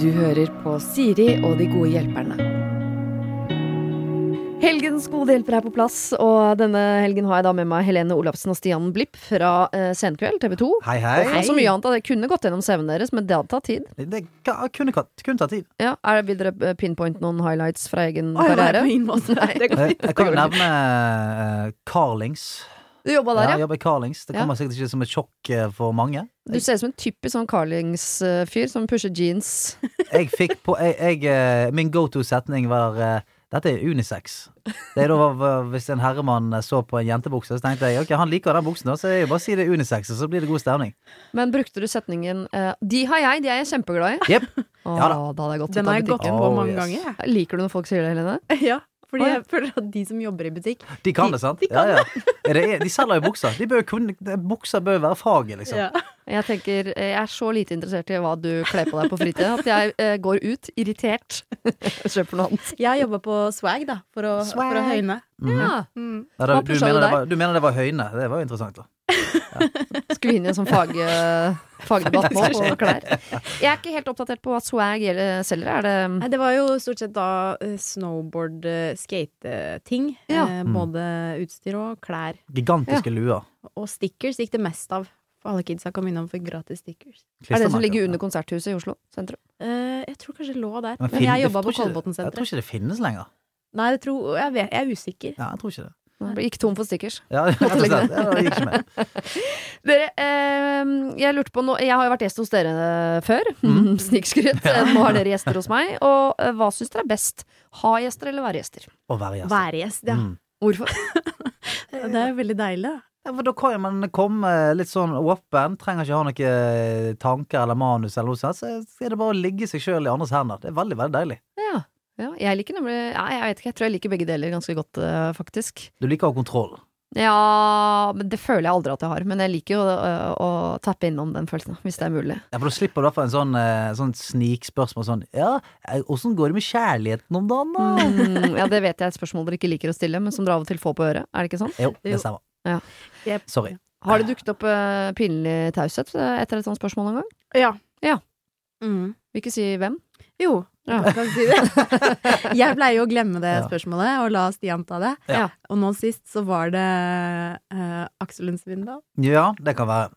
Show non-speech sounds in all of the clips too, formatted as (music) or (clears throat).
Du hører på Siri og de gode hjelperne. Helgens gode hjelper er på plass, og denne helgen har jeg da med meg Helene Olafsen og Stian Blipp fra eh, Senkveld, TV 2. Hei, Og så mye annet. at Jeg kunne gått gjennom CV-en deres, men det hadde tatt tid. Det kunne, tatt- kunne tatt tid. Ja, er, Vil dere pinpoint pinpointe noen highlights fra egen Oi, nei, karriere? på ingen måte. Nei. Det går Jeg, jeg kan jo nevne uh, Carlings. Du jobba der, Ja, ja? jeg jobber i Carlings. Det Ja. kommer sikkert ikke som et sjokk eh, for mange. Du ser ut som en typisk sånn Carlings-fyr som pusher jeans. (laughs) Jeg fikk på jeg, jeg, eh, Min go to-setning var eh, dette er unisex. Det er da Hvis en herremann så på en jentebukse, så tenkte jeg ok, han liker den buksen, da, så jeg bare si det er unisex, og så blir det god stemning. Men brukte du setningen eh, 'De har jeg, de er jeg kjempeglad i'? Yep. Åh, (laughs) Ja da. da hadde jeg gått Den har jeg gått på Oh, mange yes. ganger. Liker du når folk sier det, Helene? (laughs) Ja, fordi jeg føler at de som jobber i butikk De kan De- det, sant? de kan ja, ja. De selger jo bukser. De bør kunne, bukser bør være faget, liksom. Ja. Jeg tenker, eh, jeg er så lite interessert i hva du kler på deg på fritida, at jeg eh, går ut irritert (laughs) og kjøper noe annet. Jeg jobber jobba på Swag, da, for å, for å høyne. høyne. -hmm. Ja. Mm. Ja, da, du, mener det var, du mener det var høyne? Det var jo interessant, da. (laughs) Skulle vi inn i en sånn fag, eh, fagdebatt nå på (laughs) klær? Jeg er ikke helt oppdatert på hva swag gjelder- selger. Er det Nei, det var jo stort sett da eh, snowboard, eh, skateting. Ja. Eh, Mm. både utstyr og klær. Gigantiske luer. Og stickers gikk det mest av. For alle kidsa kom innom for gratis stickers. Er det som ligger under Konserthuset i Oslo sentrum? Uh, jeg tror kanskje det lå der. Men Men, jeg jobba på Kolbotn senter. Jeg tror ikke det finnes lenger. Nei, jeg, tror, jeg, vet, jeg er usikker. Ja, jeg tror ikke det. Jeg gikk tom for stickers. Ja, (laughs) det gikk ikke med. (laughs) Dere, eh, jeg lurte på noe Jeg har jo vært gjest hos dere eh, før. Mm. (laughs) Snikskryt. Ja. Nå har dere gjester hos meg. Og eh, hva syns dere er best? Ha gjester eller være gjester? Å være gjest. Være gjest, ja. Mm. Hvorfor? Det er jo veldig deilig, da. Ja, for da kan man komme litt sånn åpen, trenger ikke ha noen tanker eller manus eller noe sånt. Så er det bare å ligge seg sjøl i andres hender. Det er veldig, veldig deilig. Ja. ja jeg liker nemlig ja, Jeg vet ikke, jeg tror jeg liker begge deler ganske godt, eh, faktisk. Du liker å ha kontroll. Ja, men det føler jeg aldri at jeg har. Men jeg liker jo å, å tappe innom den følelsen, hvis det er mulig. Ja, for da slipper du i hvert fall en sånn, eh, sånn snikspørsmål sånn Ja, eh, åssen går det med kjærligheten om dagen, da? Mm, ja, det vet jeg er et spørsmål dere ikke liker å stille, men som dere av og til får på øret. Er det ikke sånn? Jo, det stemmer. Ja. Jep. Sorry. Har det dukket opp uh, pinlig taushet øh, etter et sånt spørsmål noen gang? Ja. Ja. Mm. Vil ikke si hvem. Jo, Ja. jeg kan si det. (laughs) jeg pleier jo å glemme det Ja. spørsmålet og la Stian ta det. Ja. Og nå sist så var det uh, Aksel Lund Svindal. Ja, det kan være.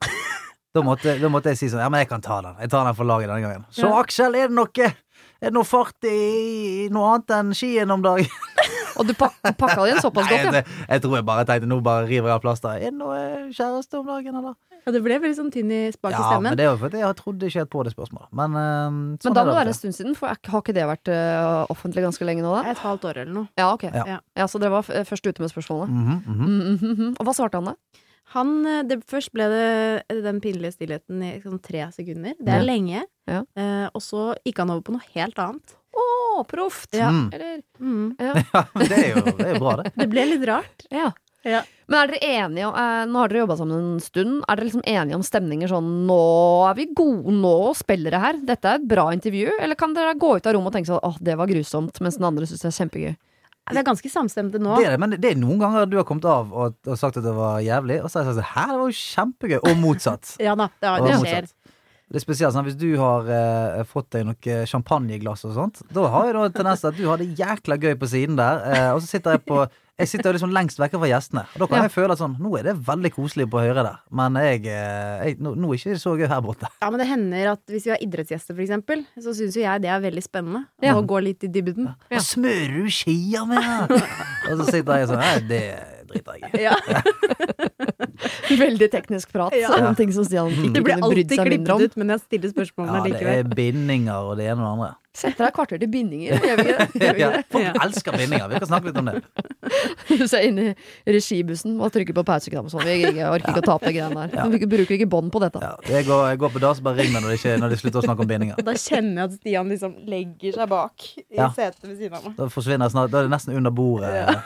Da måtte, da måtte jeg si sånn Ja, men jeg kan ta den. Jeg tar den for laget denne gangen. Så Ja. Aksel, er det noe Er det noe fart i, i noe annet enn skien om dagen? Og du pak pakka det inn såpass godt, ja. jeg, jeg tror jeg bare tenkte nå bare river jeg av plasteret. Er det noe kjæreste om dagen, eller? Ja, det ble veldig sånn tynn i spak i Ja, men det er jo fordi jeg trodde ikke helt på det spørsmålet. Men, uh, sånn Men da er må det være en stund siden, for har ikke det vært uh, offentlig ganske lenge nå, da? Et halvt år eller noe. Ja, ok. Ja. Ja. Så dere var først ute med spørsmålet? Mm -hmm, Mm, -hmm. mm, -hmm. Og hva svarte han da? Han, eh, det, først ble det den pinlige stillheten i sånn tre sekunder. Det er Ja. lenge. Ja. Eh, og så gikk han over på noe helt annet. Å, proft! Ja. Mm. Eller Mm. ja. (laughs) Ja, men det er jo det er jo bra, det. Det ble litt rart. ja. Ja. Men er dere enige om eh, Nå har dere jobba sammen en stund. Er dere liksom enige om stemninger sånn Nå er vi gode, nå spiller det her. Dette er et bra intervju. Eller kan dere gå ut av rommet og tenke sånn åh, det var grusomt, mens den andre syns det er kjempegøy? Vi er ganske samstemte nå. Det er det, men det er noen ganger du har kommet av og, og sagt at det var jævlig, og så har jeg sagt hæ, det var jo kjempegøy, og motsatt. (laughs) Ja da, det, det det motsatt. Det er spesielt sånn, Hvis du har eh, fått deg noe champagneglass og sånt, da har jeg da en tendens til at du har det jækla gøy på siden der, eh, og så sitter jeg på jeg sitter jo liksom lengst vekke fra gjestene. Og Da kan Ja. jeg føle at sånn, nå er det veldig koselig på høyre der, men jeg, eh, jeg, nå, nå er ikke så gøy her borte. Ja, men det hender at hvis vi har idrettsgjester, for eksempel, så syns jo jeg det er veldig spennende. Ja. Å gå litt i dybden. Ja. Hva smører du skia med? og så sitter jeg sånn Nei, det driter jeg i. (laughs) Ja. (laughs) Veldig teknisk prat Ja. om ting som Stian Mm. ikke Det blir kunne brydd alltid seg mindre om. klippet ut, men jeg stiller spørsmålene Ja, det er bindinger og det ene og det andre. Setter deg et kvarter til bindinger, (laughs) gjør vi ikke det? Ja, det? folk Ja. elsker bindinger. Vi kan snakke litt om det. Du ser inn i regibussen og trykker på pauseknappen sånn. Jeg, jeg orker ikke å tape greiene der. Ja. Vi bruker ikke bånd på dette. Ja, jeg, går, jeg går på dass, bare ring meg når de ikke, når de, slutter å snakke om bindinger. Da kjenner jeg at Stian liksom legger seg bak i Ja. setet ved siden av meg. Da forsvinner jeg snart, da er det nesten under bordet.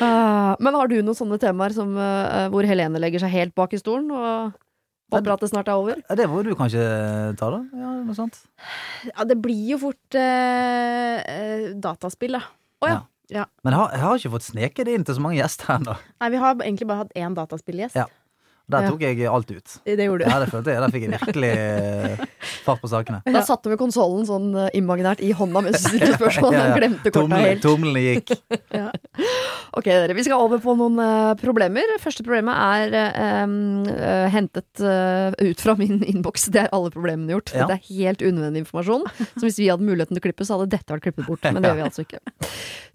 Ja. Ah, men har du noen sånne temaer som, eh, hvor Helene legger seg helt bak i stolen og håper at det snart er over? Ja, Det må du kanskje ta, da? Ja, noe sånt. Ja, det blir jo fort eh, eh, dataspill, da. Å ja. Men jeg har, jeg har ikke fått sneket det inn til så mange gjester ennå. Nei, vi har egentlig bare hatt én dataspillgjest. Ja. Der tok jeg alt ut. Det gjorde du. Ja, det følte jeg. Der fikk jeg virkelig eh, fart på sakene. Da satte vi konsollen sånn eh, imaginært i hånda mens du stilte (laughs) spørsmål. Ja, ja. Glemte korta helt. Tommelen gikk. Ok, dere, vi skal over på noen uh, problemer. Første problemet er em, eh, hentet uh, ut fra min (laughs) innboks. Det er alle problemene gjort. Ja. Dette er helt unødvendig informasjon. Så hvis vi hadde muligheten til å klippe, så hadde dette vært klippet bort. Men det gjør vi (laughs) altså ikke.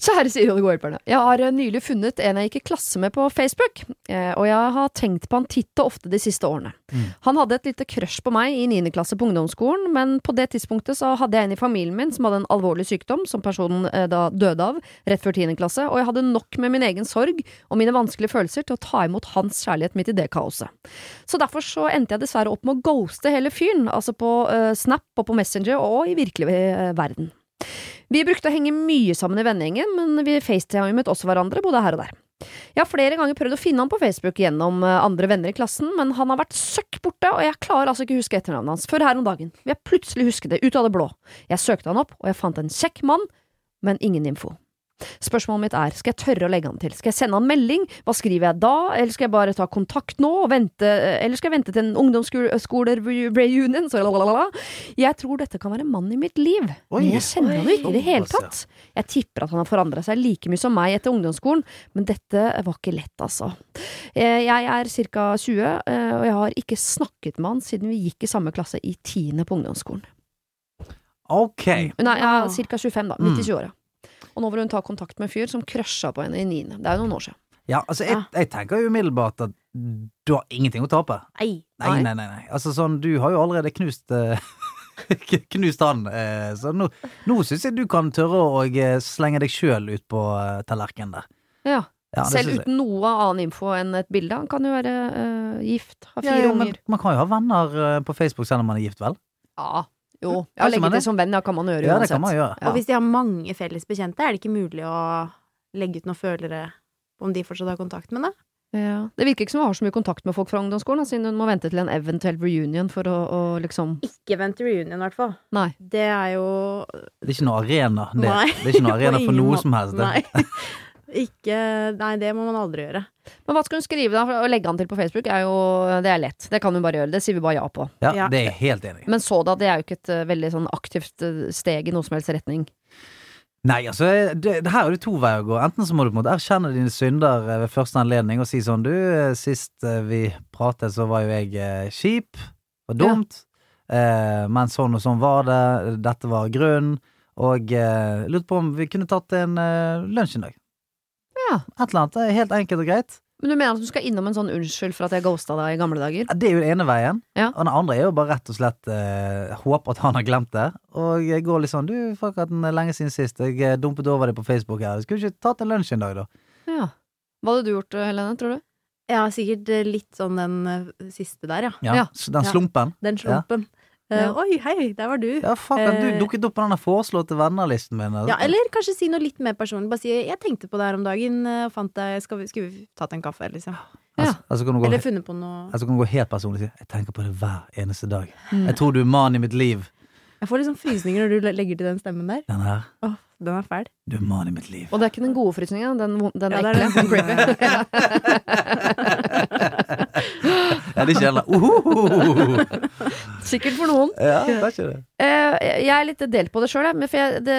Kjære gode hjelperne. Jeg har nylig funnet en jeg gikk i klasse med på Facebook. Og jeg har tenkt på han titt og ofte de siste årene. Mm. Han hadde et lite crush på meg i 9. klasse på ungdomsskolen, men på det tidspunktet så hadde jeg en i familien min som hadde en alvorlig sykdom, som personen da døde av, rett før 10. klasse, og jeg hadde nok med min egen sorg og mine vanskelige følelser til å ta imot hans kjærlighet midt i det kaoset. Så derfor så endte jeg dessverre opp med å ghoste hele fyren, altså på uh, Snap og på Messenger og i virkelig uh, verden. Vi brukte å henge mye sammen i vennegjengen, men vi facetimet også hverandre både her og der. Jeg har flere ganger prøvd å finne han på Facebook gjennom eh, andre venner i klassen, men han har vært søkk borte, og jeg klarer altså ikke å huske etternavnet hans før her om dagen. Vi har plutselig husket det, ut av det blå. Jeg søkte han opp, og jeg fant en kjekk mann, men ingen info. Spørsmålet mitt er, skal jeg tørre å legge han til? Skal jeg sende han melding? Hva skriver jeg da? Eller skal jeg bare ta kontakt nå og vente, eller skal jeg vente til en ungdomsskole-reunion? Så lalalala. Jeg tror dette kan være mannen i mitt liv, Oi. men jeg kjenner han jo ikke i det hele tatt. Jeg tipper at han har forandra seg like mye som meg etter ungdomsskolen, men dette var ikke lett, altså. Eh, Jeg er ca. 20, eh, og jeg har ikke snakket med han siden vi gikk i samme klasse i tiende på ungdomsskolen. Ok. Nei, jeg er ca. 25, da. Midt i 20-åra. Og nå vil hun ta kontakt med en fyr som crusha på henne i niende. Det er jo noen år siden. Ja, altså, jeg, jeg tenker umiddelbart at du har ingenting å tape. Nei. Nei, nei, nei. nei. Altså sånn, du har jo allerede knust uh, (laughs) Knust han. eh, Så nå, nå syns jeg du kan tørre å eh, slenge deg sjøl ut på tallerkenen der. Ja. Ja, Selv uten noe annen info enn et bilde. Han kan jo være uh, gift, ha fire ja, ja, unger. Man kan jo ha venner på Facebook selv om man er gift, vel? Ja, jo. Ja, legge til som venn, kan man gjøre Ja, det uansett. kan man gjøre. Ja. Og hvis de har mange felles bekjente, er det ikke mulig å legge ut noen følere om de fortsatt har kontakt med det? Ja. Det virker ikke som hun har så mye kontakt med folk fra ungdomsskolen, siden hun må vente til en eventuell reunion for å, å liksom Ikke vent til reunion, i hvert fall. Nei. Det er jo Det er ikke noe arena. Det, Nei. det er ikke noe arena (laughs) for noe som helst. Det. Nei. Ikke Nei, det må man aldri gjøre. Men hva skal hun skrive, da? For Å legge han til på Facebook er jo Det er lett. Det kan hun bare gjøre. Det sier vi bare ja på. Ja, Ja. det er helt enig. Men så da, det er jo ikke et eh, veldig sånn aktivt eh, steg i noe som helst retning. Nei, altså, det, det her er det to veier å gå. Enten så må du på en måte erkjenne dine synder eh, ved første anledning og si sånn Du, sist vi pratet, så var jo jeg kjip og dumt. Eh, men sånn og sånn var det. Dette var grunnen. Og eh, lurte på om vi kunne tatt en eh, lunsj en dag. Ja. Et eller annet. Det helt enkelt og greit. Men du mener at du skal innom en sånn unnskyld for at jeg ghosta deg i gamle dager? Ja, Det er jo den ene veien. Ja. Og den andre er jo bare rett og slett eh, håpe at han har glemt det. Og jeg går litt sånn Du, fuck at den er lenge siden sist. Jeg eh, dumpet over deg på Facebook her. Skulle ikke tatt en lunsj en dag, da? Ja. Hva hadde du gjort, eh, Helene, tror du? Ja, sikkert eh, litt sånn den siste der, ja. Ja, Den Ja. slumpen. Den slumpen. Eh, Ja. Oi, hei, der var du. Ja, fuck du Eh. dukket opp på denne foreslåtte vennerlisten min. altså. Ja, eller kanskje si noe litt mer personlig. Bare si 'jeg tenkte på det her om dagen, eh, og fant deg Skal vi, skulle vi tatt en kaffe', liksom. altså, altså, gå, Eller funnet på noe altså kan du gå helt personlig og si 'Jeg tenker på det hver eneste dag'. Mm. Jeg tror du er mannen i mitt liv. Jeg får liksom frysninger når du legger til den stemmen der. Den her. Oh, den er fæl. Du er mannen i mitt liv. Og det er ikke den gode frysninga, den, den, den Ja, ekle. (laughs) (laughs) (laughs) det er Ja, det ikke heller Uhuhu. Sikkert for noen. Ja, det er ikke det. Eh, jeg er litt delt på det sjøl, for jeg, det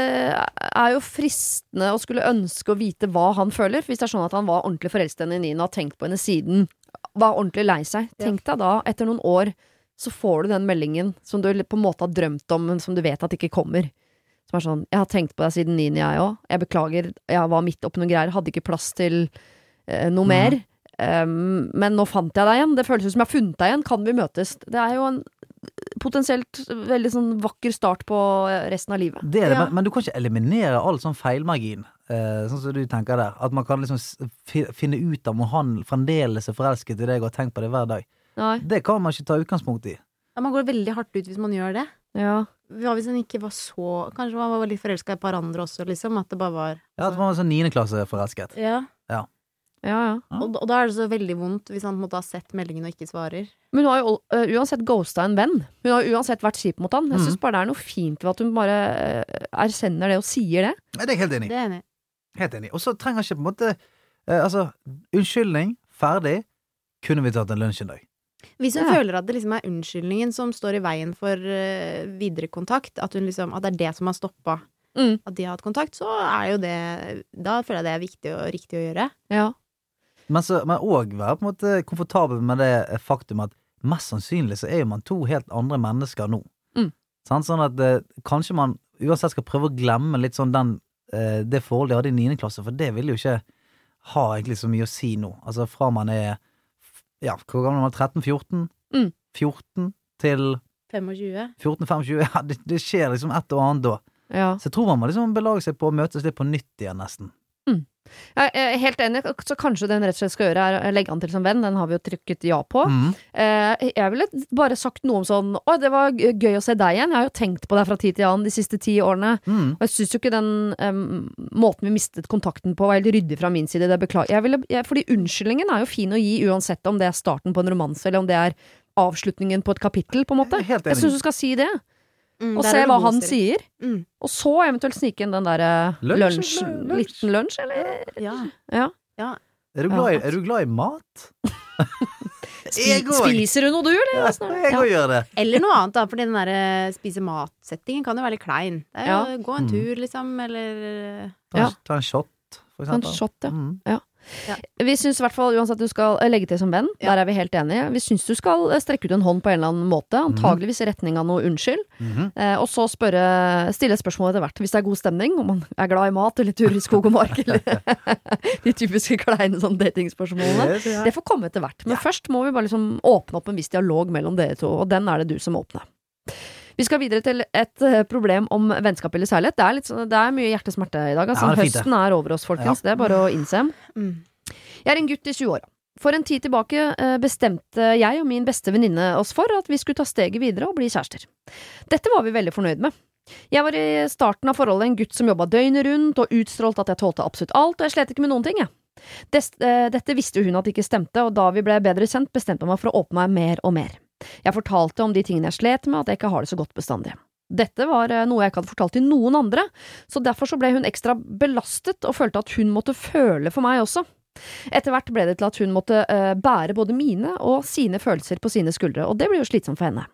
er jo fristende å skulle ønske å vite hva han føler. Hvis det er sånn at han var ordentlig forelsket i henne i niende og har tenkt på henne siden, var ordentlig lei seg. Tenk deg da, etter noen år, så får du den meldingen som du på en måte har drømt om, men som du vet at ikke kommer. Som er sånn 'Jeg har tenkt på deg siden niende, jeg òg. Jeg beklager, jeg var midt oppi noen greier. Hadde ikke plass til eh, noe mer. Um, men nå fant jeg deg igjen. Det føles ut som jeg har funnet deg igjen. Kan vi møtes? Det er jo en potensielt veldig sånn vakker start på eh, resten av livet. Det er det, Ja. men, men du kan ikke eliminere all sånn feilmargin, eh, sånn som du tenker der. At man kan liksom finne ut om han fremdeles er forelsket i deg og har tenkt på det hver dag. Nei. Det kan man ikke ta utgangspunkt i. Ja, man går veldig hardt ut hvis man gjør det. Ja. Hva hvis han ikke var så Kanskje man var litt forelska i et par andre også, liksom? At det bare var Ja, At man var sånn niendeklasseforelsket. Ja. Ja, ja. Og, og da er det så veldig vondt hvis han på en måte har sett meldingen og ikke svarer. Men hun har jo uh, uansett ghosta en venn. Hun har jo uansett vært kjip mot han. Jeg Mhm. syns bare det er noe fint ved at hun bare uh, erkjenner det og sier det. Nei, det er jeg helt enig i. Det er enig. Helt enig. Og så trenger ikke på en måte uh, Altså, unnskyldning, ferdig. kunne vi tatt en lunsj en dag? Hvis hun Ja. føler at det liksom er unnskyldningen som står i veien for videre kontakt, at, hun liksom, at det er det som har stoppa Mm. at de har hatt kontakt, så er jo det Da føler jeg det er viktig og riktig å gjøre. Ja. Men så- men òg være på en måte komfortabel med det faktum at mest sannsynlig så er jo man to helt andre mennesker nå. Mm. Sånn, Sånn at eh, kanskje man uansett skal prøve å glemme litt sånn den, eh, det forholdet de hadde i niende klasse, for det vil jo ikke ha egentlig så mye å si nå. Altså fra man er ja, hvor gammel er man? 13-14? Mm. 14 til 25. 14-25? Ja, det, det skjer liksom et og annet da. ja. Så jeg tror man må liksom belage seg på å møtes litt på nytt igjen, nesten. Jeg er helt enig, så kanskje den rett og slett skal gjøre er å legge han til som venn. Den har vi jo trykket ja på. Mm. Eh, jeg ville bare sagt noe om sånn Å, det var gøy å se deg igjen. Jeg har jo tenkt på deg fra tid til annen de siste ti årene. Mm. Og jeg syns jo ikke den um, måten vi mistet kontakten på var helt ryddig fra min side. Det beklager jeg. Ville, jeg. Fordi unnskyldningen er jo fin å gi uansett om det er starten på en romanse, eller om det er avslutningen på et kapittel, på en måte. Jeg syns du skal si det, Mm, og se hva han styring. sier. Mm. Og så eventuelt snike inn den derre Lunsj, liten lunsj, eller? Ja. Ja. Er, du glad i, er du glad i mat? (laughs) Spiser du noe, du, eller? Ja, er jeg òg gjør det. Eller noe annet, da, fordi den der eh, spise mat-settingen kan jo være litt klein. Det er jo Ja. gå en Mm. tur, liksom, eller Ta, en- Ja. ta en shot, for Ta en eksempel. shot, ja. Mm. Vi syns i hvert fall uansett du skal eh, legge til som venn. Ja. Der er vi helt enige. Vi syns du skal eh, strekke ut en hånd på en eller annen måte. Antageligvis i retning av noe unnskyld. Mhm. Eh, og så spørre, stille spørsmål etter hvert. Hvis det er god stemning, om man er glad i mat eller tur i skog og mark, eller (laughs) de typiske kleine sånn datingspørsmålene. Yes, ja. Det får komme etter hvert. Men først må vi bare liksom åpne opp en viss dialog mellom dere to, og den er det du som må åpne. Vi skal videre til et eh, problem om vennskap eller særlighet. Det er, litt, sånn- det er mye hjertesmerte i dag. Altså. Ja, er. Høsten er over oss, folkens. Det er bare å innse. mm. Jeg er en gutt i 20-åra. For en tid tilbake eh, bestemte jeg og min beste venninne oss for at vi skulle ta steget videre og bli kjærester. Dette var vi veldig fornøyd med. Jeg var i starten av forholdet en gutt som jobba døgnet rundt og utstrålte at jeg tålte absolutt alt, og jeg slet ikke med noen ting, jeg. Eh, dette visste hun at ikke stemte, og da vi ble bedre kjent, bestemte jeg meg for å åpne meg mer og mer. Jeg fortalte om de tingene jeg slet med, at jeg ikke har det så godt bestandig. Dette var eh, noe jeg ikke hadde fortalt til noen andre, så derfor så ble hun ekstra belastet og følte at hun måtte føle for meg også. Etter hvert ble det til at hun måtte uh, bære både mine og sine følelser på sine skuldre, og det ble jo slitsomt for henne.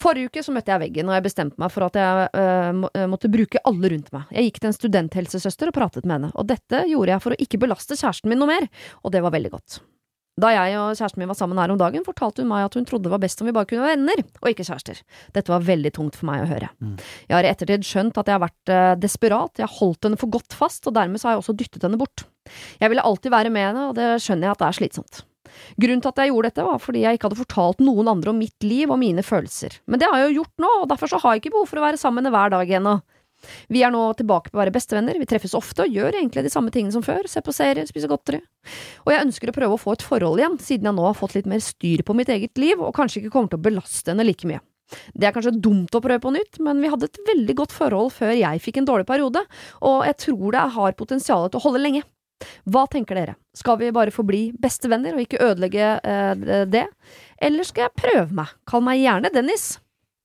Forrige uke så møtte jeg veggen, og jeg bestemte meg for at jeg uh, måtte bruke alle rundt meg. Jeg gikk til en studenthelsesøster og pratet med henne, og dette gjorde jeg for å ikke belaste kjæresten min noe mer, og det var veldig godt. Da jeg og kjæresten min var sammen her om dagen, fortalte hun meg at hun trodde det var best om vi bare kunne være venner, og ikke kjærester. Dette var veldig tungt for meg å høre. Mm. Jeg har i ettertid skjønt at jeg har vært eh, desperat, jeg har holdt henne for godt fast, og dermed så har jeg også dyttet henne bort. Jeg ville alltid være med henne, og det skjønner jeg at det er slitsomt. Grunnen til at jeg gjorde dette, var fordi jeg ikke hadde fortalt noen andre om mitt liv og mine følelser. Men det har jeg jo gjort nå, og derfor så har jeg ikke behov for å være sammen hver dag ennå. Vi er nå tilbake på å være bestevenner, vi treffes ofte og gjør egentlig de samme tingene som før, ser på serier, spiser godteri. Og jeg ønsker å prøve å få et forhold igjen, siden jeg nå har fått litt mer styr på mitt eget liv, og kanskje ikke kommer til å belaste henne like mye. Det er kanskje dumt å prøve på nytt, men vi hadde et veldig godt forhold før jeg fikk en dårlig periode, og jeg tror det har potensial til å holde lenge. Hva tenker dere? Skal vi bare forbli bestevenner og ikke ødelegge eh, det? Eller skal jeg prøve meg? Kall meg gjerne Dennis.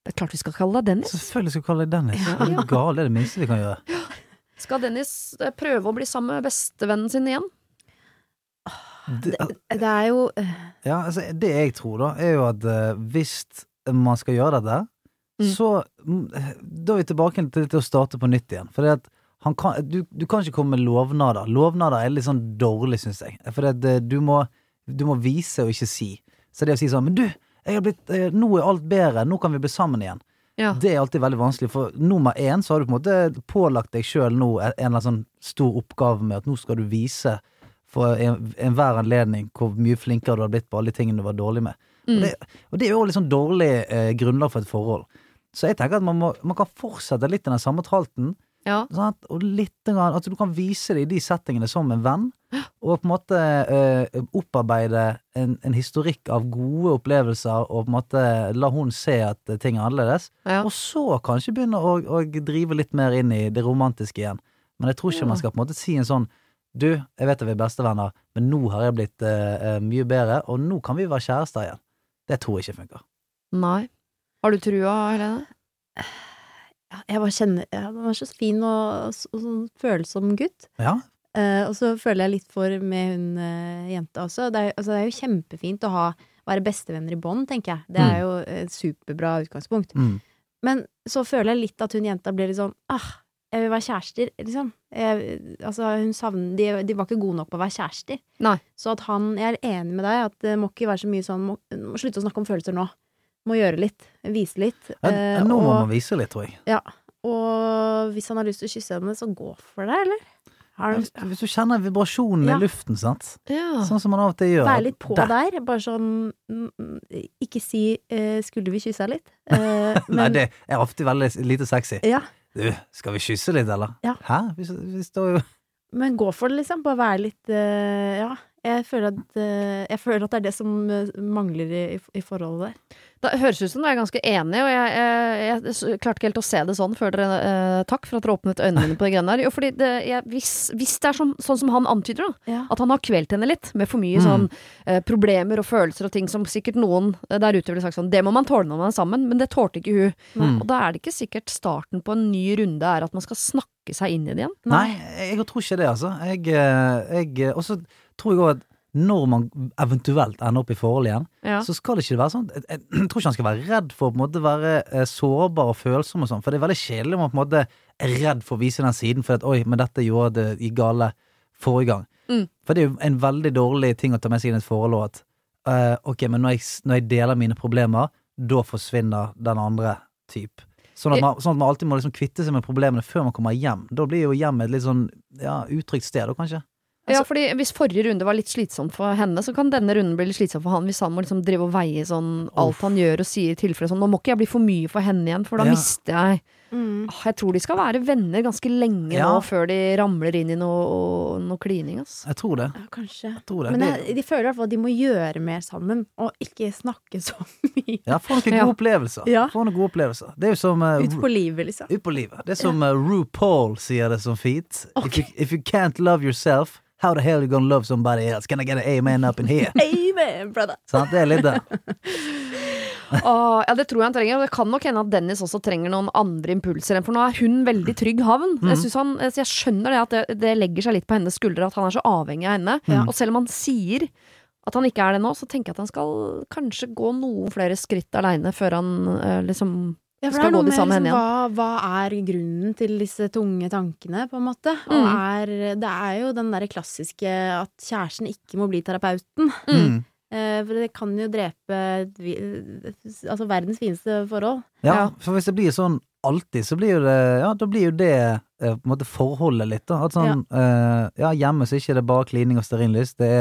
Det er klart vi skal kalle deg Dennis. Selvfølgelig skal vi kalle deg Dennis. Ja. Er du gal? Det er det minste vi kan gjøre. Skal Dennis eh, prøve å bli sammen med bestevennen sin igjen? Det, Det er jo eh, ja, altså, det jeg tror, da, er jo at eh, hvis man skal gjøre dette, Mm. så mm, Da er vi tilbake til, til å starte på nytt igjen. For det at han kan, du, du kan ikke komme med lovnader. Lovnader er litt sånn dårlig, syns jeg. For det, du, må, du må vise og ikke si. Så det å si sånn Men du, jeg har blitt, eh, nå er alt bedre, nå kan vi bli sammen igjen. Ja. Det er alltid veldig vanskelig, for nummer én så har du på en måte pålagt deg sjøl nå en eller annen sånn stor oppgave med at nå skal du vise for en- enhver anledning hvor mye flinkere du har blitt på alle de tingene du var dårlig med. Mm. Og, det, og det er jo litt sånn dårlig eh, grunnlag for et forhold. Så jeg tenker at man, må, man kan fortsette litt i den samme tralten, Ja. sant? og litt grann, at du kan vise det i de settingene som en venn, og på en måte eh, opparbeide en, en historikk av gode opplevelser, og på en måte la hun se at ting er annerledes. ja. Og så kanskje begynne å, å drive litt mer inn i det romantiske igjen. Men jeg tror ikke Ja. man skal på en måte si en sånn Du, jeg vet at vi er bestevenner, men nå har jeg blitt eh, eh, mye bedre, og nå kan vi være kjærester igjen. Det tror jeg ikke funker. Nei. Har du trua, Helene? Jeg bare kjenner ja, Han er så fin og, og sånn følsom gutt. Ja, Uh, og så føler jeg litt for med hun uh, jenta også. Det er, altså, det er jo kjempefint å ha, være bestevenner i bånd, tenker jeg. Det er Mm. jo et superbra utgangspunkt. Mm. Men så føler jeg litt at hun jenta blir litt sånn ah, jeg vil være kjærester, liksom. Jeg, altså, hun savner de, de var ikke gode nok på å være kjærester. Nei. Så at han Jeg er enig med deg at det må ikke være så mye sånn Må, må slutte å snakke om følelser nå. Må gjøre litt. Vise litt. Eh, nå må og, man vise litt, tror jeg. ja, og hvis han har lyst til å kysse henne, så gå for det, eller? Har du, Hvis du kjenner vibrasjonen Ja. i luften, sant. Ja. Sånn som man av og til gjør. Vær litt på Der. der. Bare sånn mm, Ikke si eh, 'skulle vi kysse litt'? (laughs) Eh, Nei, det er ofte veldig lite sexy. ja, Du, skal vi kysse litt, eller? Ja. Hæ? Vi, vi står jo (laughs) men gå for det, liksom. Bare være litt eh, Ja. Jeg føler, at, eh, jeg føler at det er det som eh, mangler i, i forholdet der. Det høres ut som du er ganske enig, og jeg, jeg, jeg klarte ikke helt å se det sånn før dere eh, Takk for at dere åpnet øynene mine på det greiene der. Jo, fordi det, jeg, hvis, hvis det er som, sånn som han antyder, da, Ja. at han har kvelt henne litt med for mye Mm. sånn eh, problemer og følelser og ting som sikkert noen eh, der ute ville sagt sånn Det må man tåle når man er sammen, men det tålte ikke hun. Mm. Og da er det ikke sikkert starten på en ny runde er at man skal snakke seg inn i det igjen. Nei, jeg tror ikke det, altså. Jeg, eh, jeg Og så tror jeg òg at når man eventuelt ender opp i forhold igjen, Ja. så skal det ikke være sånn Jeg, jeg tror ikke han skal være redd for å på en måte være eh, sårbar og følsom og sånn, for det er veldig kjedelig om man på en måte er redd for å vise den siden, for at oi, men dette gjorde det i gale forrige gang. Mm. For det er jo en veldig dårlig ting å ta med seg inn i et forhold at uh, ok, men når jeg, når jeg deler mine problemer, da forsvinner den andre type. Sånn at, man, sånn at man alltid må liksom kvitte seg med problemene før man kommer hjem. Da blir jo hjemmet et litt sånn ja, utrygt sted, da kanskje. Ja, fordi Hvis forrige runde var litt slitsomt for henne, så kan denne runden bli litt slitsom for han hvis han må liksom drive og veie sånn alt han gjør og sier i tilfelle sånn Nå må ikke jeg bli for mye for henne igjen, for da Ja. mister jeg Mm. Jeg tror de skal være venner ganske lenge Ja. nå før de ramler inn i noe, noe klining. Altså. Jeg tror det. Ja, kanskje. Jeg tror det. Men jeg, de føler i hvert fall at de må gjøre mer sammen, og ikke snakke så mye. ja, få noen (laughs) Ja. gode opplevelser. Ja. Få noen gode opplevelser. Det er jo som uh, Ut på livet, liksom. Ut på livet. Det er som uh, RuPaul sier det som fint. If, you, if you can't love yourself, how the hell are you gonna love somebody else? Can I get an amen up in here? (laughs) Amen, brother! Sant? Det er litt det. (laughs) Åh, ja, det tror jeg han trenger. Og det kan nok hende at Dennis også trenger noen andre impulser. enn For nå er hun veldig trygg havn. Mm. Jeg, han, så jeg skjønner det at det, det legger seg litt på hennes skuldre at han er så avhengig av henne. Mm. Og selv om han sier at han ikke er det nå, så tenker jeg at han skal kanskje gå noen flere skritt aleine før han eh, liksom Ja, for Skal det er gå noe de med samme liksom, henne hva, hva er grunnen til disse tunge tankene, på en måte? Og Mm. er, det er jo den derre klassiske at kjæresten ikke må bli terapeuten. Mm. Eh, for det kan jo drepe altså verdens fineste forhold. Ja, Ja. for hvis det blir sånn alltid, så blir jo det Ja, da blir jo det eh, på en måte forholdet litt, da. At sånn eh, Ja, hjemme så er ikke det bare klining og stearinlys. Det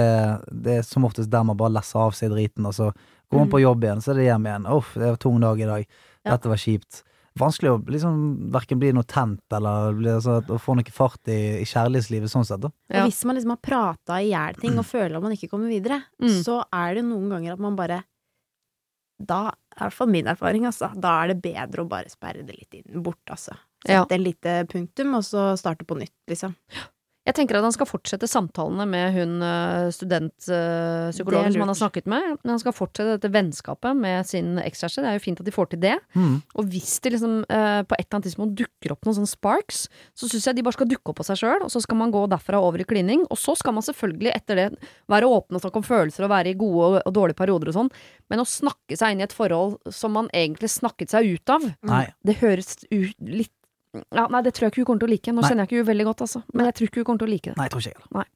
det er som oftest der man bare lesser av seg driten, og så går man Mm. på jobb igjen, så er det hjem igjen. Uff, det var tung dag i dag. Ja. Dette var kjipt. Vanskelig å liksom verken bli noe tent eller bli, altså, å få noe fart i, i kjærlighetslivet sånn sett, da. Ja. Og hvis man liksom har prata i hjel ting og føler at man ikke kommer videre, Mm. så er det noen ganger at man bare Da, i hvert fall min erfaring, altså, da er det bedre å bare sperre det litt inn, bort, altså. Ja. Sette en lite punktum, og så starte på nytt, liksom. Jeg tenker at han skal fortsette samtalene med hun eh, studentpsykologen som han har snakket med. Men han skal fortsette dette vennskapet med sin ekskjæreste. Det er jo fint at de får til det. Mm. Og hvis det liksom eh, på et eller annet tidspunkt dukker opp noen sånne sparks, så syns jeg de bare skal dukke opp på seg sjøl, og så skal man gå derfra over i klining. Og så skal man selvfølgelig etter det være åpen og snakke om følelser og være i gode og, og dårlige perioder og sånn, men å snakke seg inn i et forhold som man egentlig snakket seg ut av, Nei. det høres ut litt ja, Nei, det tror jeg ikke hun kommer til å like. Nå Nei. kjenner jeg ikke hun veldig godt, altså. Men jeg tror ikke hun kommer til å like det. Nei, jeg tror ikke jeg heller.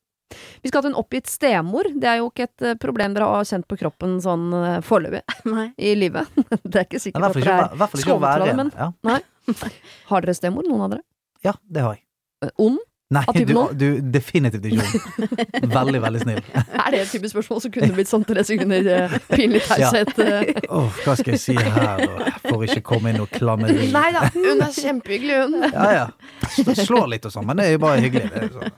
Vi skal til en oppgitt stemor. Det er jo ikke et eh, problem dere har kjent på kroppen sånn eh, foreløpig (laughs) Nei. i livet. (laughs) Det er ikke sikkert at dere å skånet fra det, en. men- Ja. (laughs) Har dere stemor, noen av dere? ja, det har jeg. Eh, Ond? Nei, Av typen du, du definitivt ikke ond. (laughs) Veldig, veldig snill. Er det et type spørsmål som kunne blitt sånn tre sekunder eh, pinlig taushet? Ja. Åh, hva skal jeg si her, da? For ikke komme inn og klamme Nei da, hun er kjempehyggelig, hun. Ja, ja. Slår litt og sånn, men det er jo bare hyggelig. Det er sånn.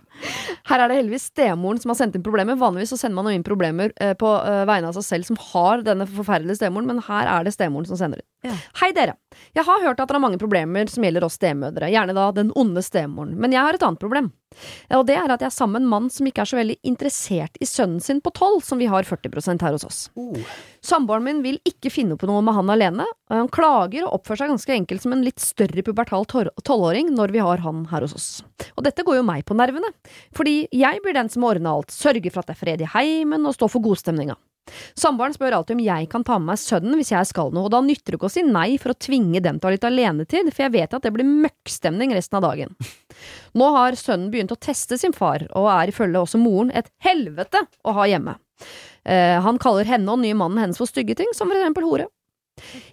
Her er det heldigvis stemoren som har sendt inn problemer. Vanligvis så sender man jo inn problemer eh, på eh, vegne av seg selv som har denne forferdelige stemoren, men her er det stemoren som sender inn. Ja. Hei dere. Jeg har hørt at dere har mange problemer som gjelder oss stemødre, gjerne da den onde stemoren. Men jeg har et annet problem. Og det er at jeg er sammen med en mann som ikke er så veldig interessert i sønnen sin på tolv, som vi har 40% her hos oss. Samboeren min vil ikke finne på noe med han alene, og han klager og oppfører seg ganske enkelt som en litt større pubertal tolvåring når vi har han her hos oss. Og dette går jo meg på nervene, fordi jeg blir den som må ordne alt, sørge for at det er fred i heimen og stå for godstemninga. Samboeren spør alltid om jeg kan ta med meg sønnen hvis jeg skal noe, og da nytter det ikke å si nei for å tvinge dem til å ha litt alenetid, for jeg vet at det blir møkkstemning resten av dagen. Nå har sønnen begynt å teste sin far, og er ifølge også moren et helvete å ha hjemme. Eh, han kaller henne og nye mannen hennes for stygge ting, som for eksempel hore.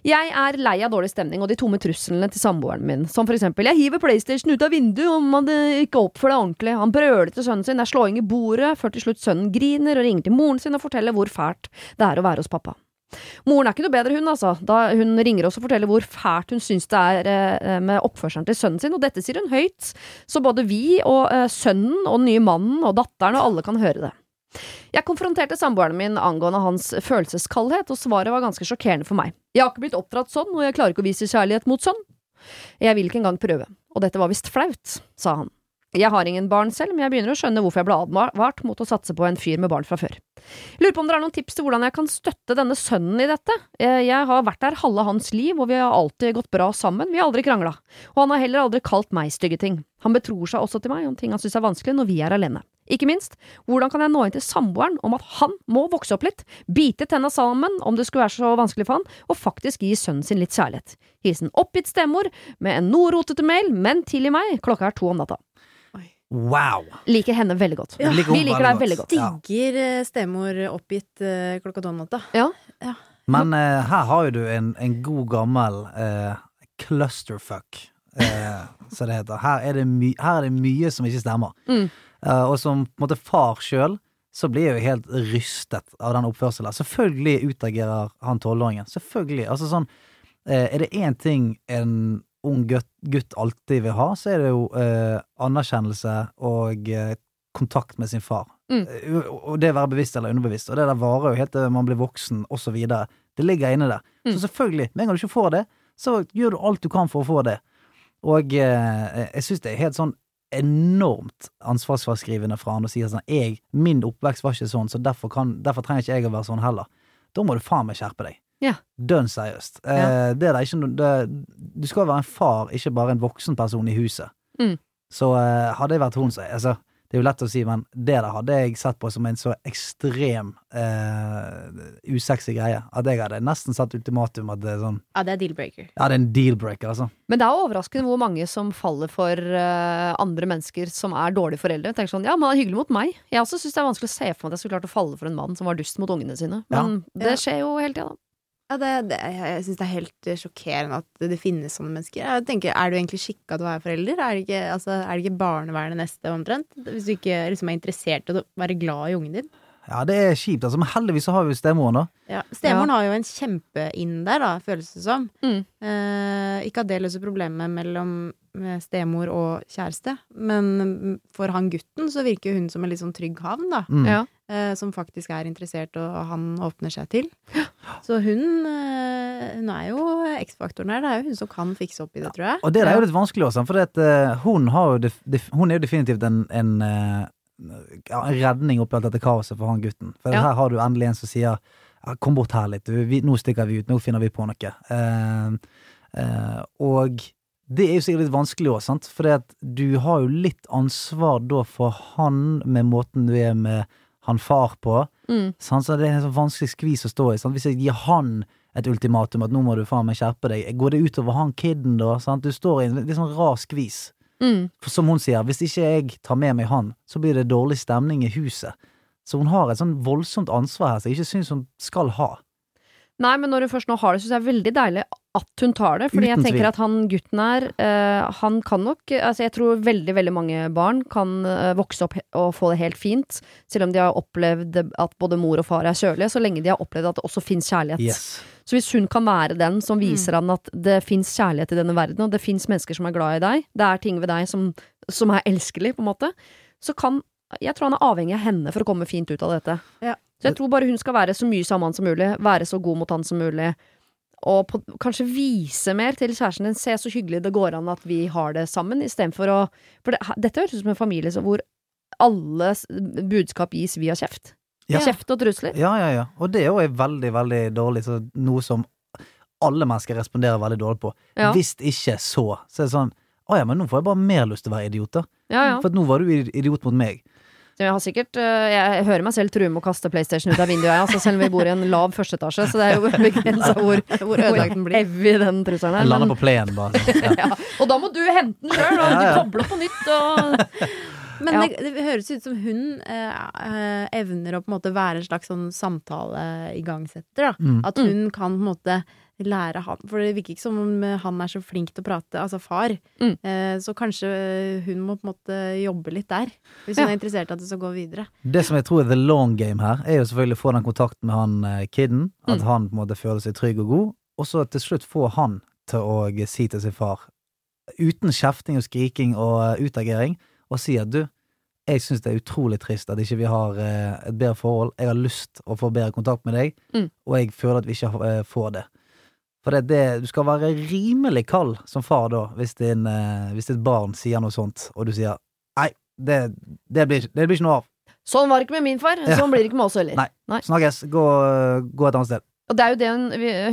Jeg er lei av dårlig stemning og de tomme truslene til samboeren min, som for eksempel jeg hiver PlayStation ut av vinduet om han eh, ikke oppfører deg ordentlig, han brøler til sønnen sin, det er slåing i bordet, før til slutt sønnen griner og ringer til moren sin og forteller hvor fælt det er å være hos pappa. Moren er ikke noe bedre, hun, altså, da hun ringer oss og forteller hvor fælt hun syns det er eh, med oppførselen til sønnen sin, og dette sier hun høyt, så både vi og eh, sønnen og den nye mannen og datteren og alle kan høre det. Jeg konfronterte samboeren min angående hans følelseskaldhet, og svaret var ganske sjokkerende for meg. Jeg har ikke blitt oppdratt sånn, og jeg klarer ikke å vise kjærlighet mot sånn. Jeg vil ikke engang prøve, og dette var visst flaut, sa han. Jeg har ingen barn selv, men jeg begynner å skjønne hvorfor jeg ble advart mot å satse på en fyr med barn fra før. Lurer på om dere har noen tips til hvordan jeg kan støtte denne sønnen i dette? Eh, Jeg har vært der halve hans liv, og vi har alltid gått bra sammen, vi har aldri krangla. Og han har heller aldri kalt meg stygge ting. Han betror seg også til meg om ting han syns er vanskelig når vi er alene. Ikke minst, hvordan kan jeg nå inn til samboeren om at han må vokse opp litt, bite tenna sammen om det skulle være så vanskelig for han, og faktisk gi sønnen sin litt kjærlighet. Hilsen oppgitt stemor med en noe rotete mail, men tilgi meg, klokka er to om natta. Wow! Liker henne veldig godt. Ja. Vi liker Vi liker deg veldig veldig godt. Digger eh, stemor oppgitt eh, klokka to om natta. Ja. Men eh, her har jo du en, en god gammel eh, clusterfuck, eh, som det heter. Her er det, my her er det mye som ikke stemmer. Mm. Eh, og som på en måte far sjøl, så blir jeg jo helt rystet av den oppførselen. Selvfølgelig utagerer han tolvåringen. Selvfølgelig. Altså sånn eh, Er det én ting en ung gutt, gutt alltid vil ha, så er det jo eh, anerkjennelse og eh, kontakt med sin far. Mm. Eh, og det å være bevisst eller underbevisst. Og det der varer jo helt til man blir voksen, videre. Det ligger inne der. Mm. Så selvfølgelig, med en gang du ikke får det, så gjør du alt du kan for å få det. Og eh, jeg syns det er helt sånn enormt ansvarsfraskrivende fra han å si sånn jeg, Min oppvekst var ikke sånn, så derfor, kan, derfor trenger ikke jeg å være sånn heller. Da må du faen meg skjerpe deg. Ja. Dønn seriøst. Eh, det er det ikke noe det, Du skal være en far, ikke bare en voksen person i huset. Mm. Så eh, hadde jeg vært hun, så altså, Det er jo lett å si, men det der hadde jeg sett på som en så ekstrem eh, usexy greie at jeg hadde nesten satt ultimatum at det er sånn Ja, det er deal-breaker. Ja, det er en deal-breaker, altså. Men det er overraskende hvor mange som faller for uh, andre mennesker som er dårlige foreldre. Tenker sånn, ja, men han er hyggelig mot meg. Jeg også syns det er vanskelig å se for meg at jeg skulle klart å falle for en mann som var dust mot ungene sine. Men det skjer jo hele tida, da. Ja, det, det, jeg syns det er helt eh, sjokkerende at det finnes sånne mennesker. Jeg tenker, Er du egentlig skikka til å være forelder? Er det ikke, altså, er det ikke barnevernet neste, omtrent? Hvis du ikke liksom, er interessert i å være glad i ungen din. Ja, det er kjipt, altså. Men heldigvis så har vi stemoren, da. Ja. Stemoren har jo en kjempe-inn der, da, føles det som. Mm. Eh, ikke at det løser problemet mellom med stemor og kjæreste, men for han gutten så virker hun som en litt sånn trygg havn, da. Mm. Ja. eh, som faktisk er interessert, og han åpner seg til. Så hun, eh, hun er jo X-faktoren her. Det er jo hun som kan fikse opp i det, tror jeg. Og det er jo litt vanskelig også, for at, uh, hun, har jo def, def, hun er jo definitivt en, en, uh, ja, en redning oppi alt dette kaoset for han gutten. For Ja. her har du endelig en som sier ja, 'kom bort her litt, du, vi, nå stikker vi ut, nå finner vi på noe'. Uh, Uh, og det er jo sikkert litt vanskelig òg, sant, for du har jo litt ansvar da for han med måten du er med han far på. Mm. Sant? Så det er en sånn vanskelig skvis å stå i. Sant? Hvis jeg gir han et ultimatum at nå må du faen meg skjerpe deg, går det utover han kiden da? Sant? Du står i en litt sånn rar skvis. Mm. For som hun sier, hvis ikke jeg tar med meg han, så blir det dårlig stemning i huset. Så hun har et sånn voldsomt ansvar her som jeg ikke syns hun skal ha. Nei, men når hun først nå har det, syns jeg er veldig deilig at hun tar det. Fordi Uten jeg tenker tvil. at han gutten her, uh, han kan nok Altså, jeg tror veldig, veldig mange barn kan uh, vokse opp og få det helt fint, selv om de har opplevd at både mor og far er kjølige, så lenge de har opplevd at det også fins kjærlighet. Yes. Så hvis hun kan være den som viser han at det fins kjærlighet i denne verden, og det fins mennesker som er glad i deg, det er ting ved deg som, som er elskelig, på en måte, så kan Jeg tror han er avhengig av henne for å komme fint ut av dette. Ja. Så jeg tror bare hun skal være så mye sammen som mulig, være så god mot han som mulig. Og på, kanskje vise mer til kjæresten din. Se så hyggelig det går an at vi har det sammen, istedenfor å For det, dette høres ut som en familie så hvor alle budskap gis via kjeft. Ja. Kjeft og trusler. Ja, ja, ja. Og det òg er veldig, veldig dårlig. Så noe som alle mennesker responderer veldig dårlig på. Ja. Hvis ikke så, så er det sånn Å ja, men nå får jeg bare mer lyst til å være idiot, da. Ja, ja. For nå var du idiot mot meg. Jeg har sikkert øh, Jeg hører meg selv true med å kaste PlayStation ut av vinduet, jeg, altså, selv om vi bor i en lav førsteetasje, så det er jo (laughs) begrensa (laughs) hvor, Hvor ødelagt den blir. heavy den trusselen er. Lander på plenen, bare. (laughs) Ja. ja. Og da må du hente den sjøl, og Ja, du ja. kobler på nytt og Men Ja. det, det høres ut som hun eh, eh, evner å på en måte være en slags sånn samtaleigangsetter. Mm. At hun kan på en måte lære han For det virker ikke som om han er så flink til å prate, altså far. Mm. Eh, så kanskje hun må på en måte jobbe litt der. Hvis hun Ja. er interessert i at det skal gå videre. Det som jeg tror er the long game her, er jo selvfølgelig å få den kontakten med han eh, kiden. At Mm. han på en måte føler seg trygg og god. Og så til slutt få han til å si til sin far, uten kjefting og skriking og eh, utagering, og si at du, jeg syns det er utrolig trist at ikke vi har eh, et bedre forhold. Jeg har lyst å få bedre kontakt med deg, Mm. og jeg føler at vi ikke eh, får det. For det, det, du skal være rimelig kald som far da, hvis, din, eh, hvis ditt barn sier noe sånt, og du sier nei, det, det, blir, det blir ikke noe av. Sånn var det ikke med min far, sånn blir det ikke med oss heller. Nei. Snakkes. Gå, gå et annet sted. Og det er jo det hun,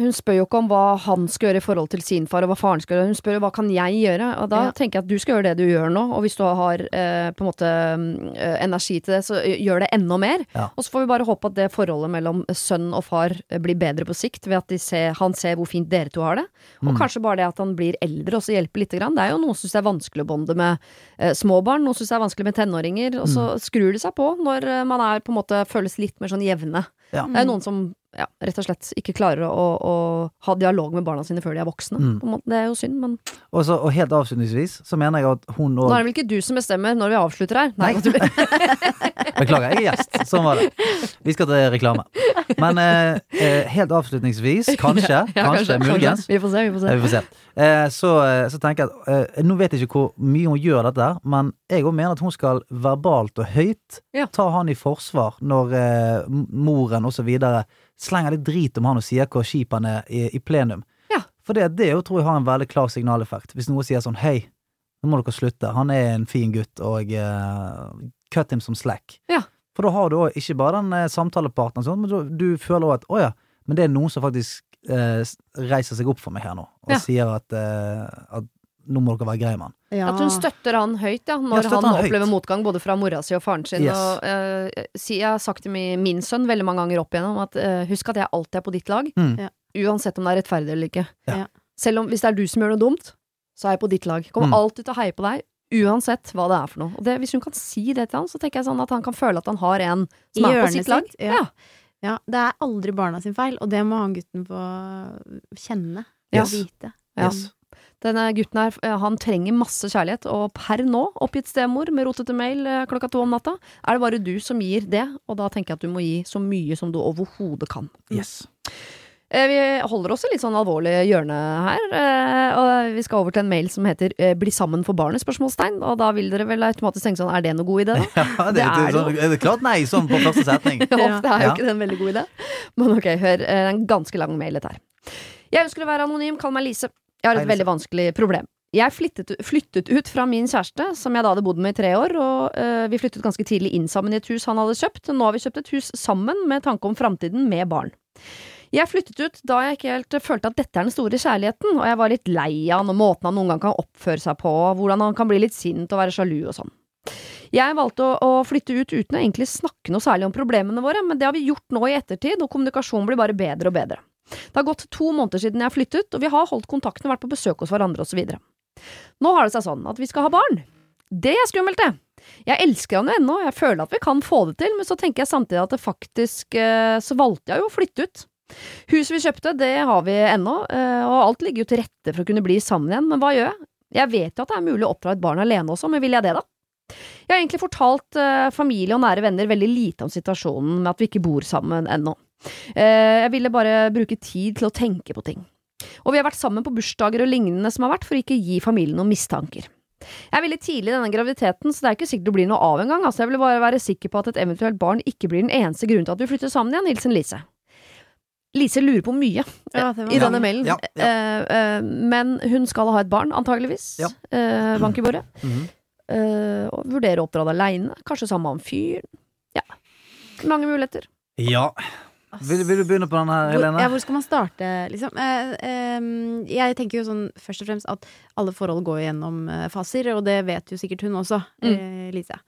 hun spør jo ikke om hva han skal gjøre i forhold til sin far, og hva faren skal gjøre. Hun spør jo hva kan jeg gjøre, og da Ja. tenker jeg at du skal gjøre det du gjør nå, og hvis du har eh, på en måte mm, eh, energi til det, så gjør det enda mer. Ja. Og så får vi bare håpe at det forholdet mellom sønn og far eh, blir bedre på sikt, ved at de ser, han ser hvor fint dere to har det. Og Mm. kanskje bare det at han blir eldre også hjelper lite grann. Det er jo noen som syns det er vanskelig å bonde med eh, små barn, noen syns det er vanskelig med tenåringer, og så skrur det seg på når eh, man er på en måte føles litt mer sånn jevne. Ja. Det er jo noen som ja, rett og slett ikke klarer å, å, ha dialog med barna sine før de er voksne. Mm. Det er jo synd, men Og, så, og helt avslutningsvis så mener jeg at hun nå er det vel ikke du som bestemmer når vi avslutter her? Nei, Nei. (laughs) Beklager, jeg er gjest. Sånn var det. Vi skal til reklame. Men eh, eh, helt avslutningsvis, (laughs) kanskje, Ja, kanskje, muligens Vi får se, vi får Ja. Vi får se. Eh, så, eh, så tenker jeg at eh, Nå vet jeg ikke hvor mye hun gjør dette, men jeg òg mener at hun skal verbalt og høyt Ja. ta han i forsvar når eh, moren osv. slenger litt drit om han og sier hvor kjip han er i, i plenum. Ja. For det, det jo tror jeg har en veldig klar signaleffekt. Hvis noen sier sånn hei, nå må dere slutte, han er en fin gutt, og uh, cut him som slack. Ja. For da har du òg ikke bare den uh, samtalepartneren, sånn, men du, du føler òg at å ja, men det er noen som faktisk uh, reiser seg opp for meg her nå, og Ja. sier at, at nå må dere være greie med han. Ja. At hun støtter han høyt, ja, når han, han opplever høyt. motgang både fra mora si og faren sin. Yes. Og, uh, si, jeg har sagt til min, min sønn veldig mange ganger opp igjennom at uh, husk at jeg alltid er på ditt lag. Mm. Ja. Uansett om det er rettferdig eller ikke. Selv om hvis det er du som gjør noe dumt, så er jeg på ditt lag. Kommer Mm. alltid til å heie på deg. Uansett hva det er for noe. Og det, hvis hun kan si det til han, så tenker jeg sånn at han kan føle at han har en som I er på sitt lag. sitt, ja. Ja, det er aldri barna sin feil, og det må han gutten få kjenne. Ja. Og vite. Ja. Yes. Denne gutten her, eh, han trenger masse kjærlighet, og per nå, oppgitt stemor med rotete mail eh, klokka to om natta, er det bare du som gir det, og da tenker jeg at du må gi så mye som du overhodet kan. Yes. Eh, Vi holder oss i litt sånn alvorlig hjørne her, og vi skal over til en mail som heter 'Bli sammen for barnet?' spørsmålstegn, og da vil dere vel automatisk tenke sånn, er det noe god idé, da? (laughs) Ja, det, Det er det, sånn, er det klart nei, sånn på første setning. (laughs) Ja, det er jo Ja. ikke en veldig god idé. Men ok, hør. Det er en ganske lang mail, dette her. Jeg ønsker å være anonym, kall meg Lise. Jeg har et veldig vanskelig problem. Jeg flyttet, flyttet ut fra min kjæreste, som jeg da hadde bodd med i tre år, og eh, vi flyttet ganske tidlig inn sammen i et hus han hadde kjøpt. Nå har vi kjøpt et hus sammen med tanke om framtiden med barn. Jeg flyttet ut da jeg ikke helt følte at dette er den store kjærligheten, og jeg var litt lei av han og måten han noen gang kan oppføre seg på, hvordan han kan bli litt sint og være sjalu og sånn. Jeg valgte å, å flytte ut uten å egentlig snakke noe særlig om problemene våre, men det har vi gjort nå i ettertid, og kommunikasjonen blir bare bedre og bedre. Det har gått to måneder siden jeg flyttet, og vi har holdt kontakten og vært på besøk hos hverandre osv. Nå har det seg sånn at vi skal ha barn. Det er skummelt, det. Jeg elsker han jo ennå, jeg føler at vi kan få det til, men så tenker jeg samtidig at det faktisk eh, Så valgte jeg jo å flytte ut. Huset vi kjøpte, det har vi ennå, eh, og alt ligger jo til rette for å kunne bli sammen igjen, men hva gjør jeg? Jeg vet jo at det er mulig å oppdra et barn alene også, men vil jeg det, da? Jeg har egentlig fortalt eh, familie og nære venner veldig lite om situasjonen med at vi ikke bor sammen ennå. Eh, jeg ville bare bruke tid til å tenke på ting. Og vi har vært sammen på bursdager og lignende som har vært, for å ikke gi familien noen mistanker. Jeg er veldig tidlig i denne graviditeten, så det er ikke sikkert det blir noe av engang. Altså, jeg vil bare være sikker på at et eventuelt barn ikke blir den eneste grunnen til at vi flytter sammen igjen. Hilsen Lise. Lise lurer på mye Ja, i denne mailen. Ja, ja. Eh, eh, men hun skal ha et barn, antageligvis. Ja. Eh, bank i bordet. (clears throat) Mm -hmm. og vurdere å oppdra det aleine. Kanskje sammen med han fyren. Ja. Mange muligheter. Ja. Vil, vil du begynne på den her, Hvor, ja, hvor skal man starte, liksom? Eh, eh, jeg tenker jo sånn først og fremst at alle forhold går gjennom eh, faser, og det vet jo sikkert hun også, eh, Lise.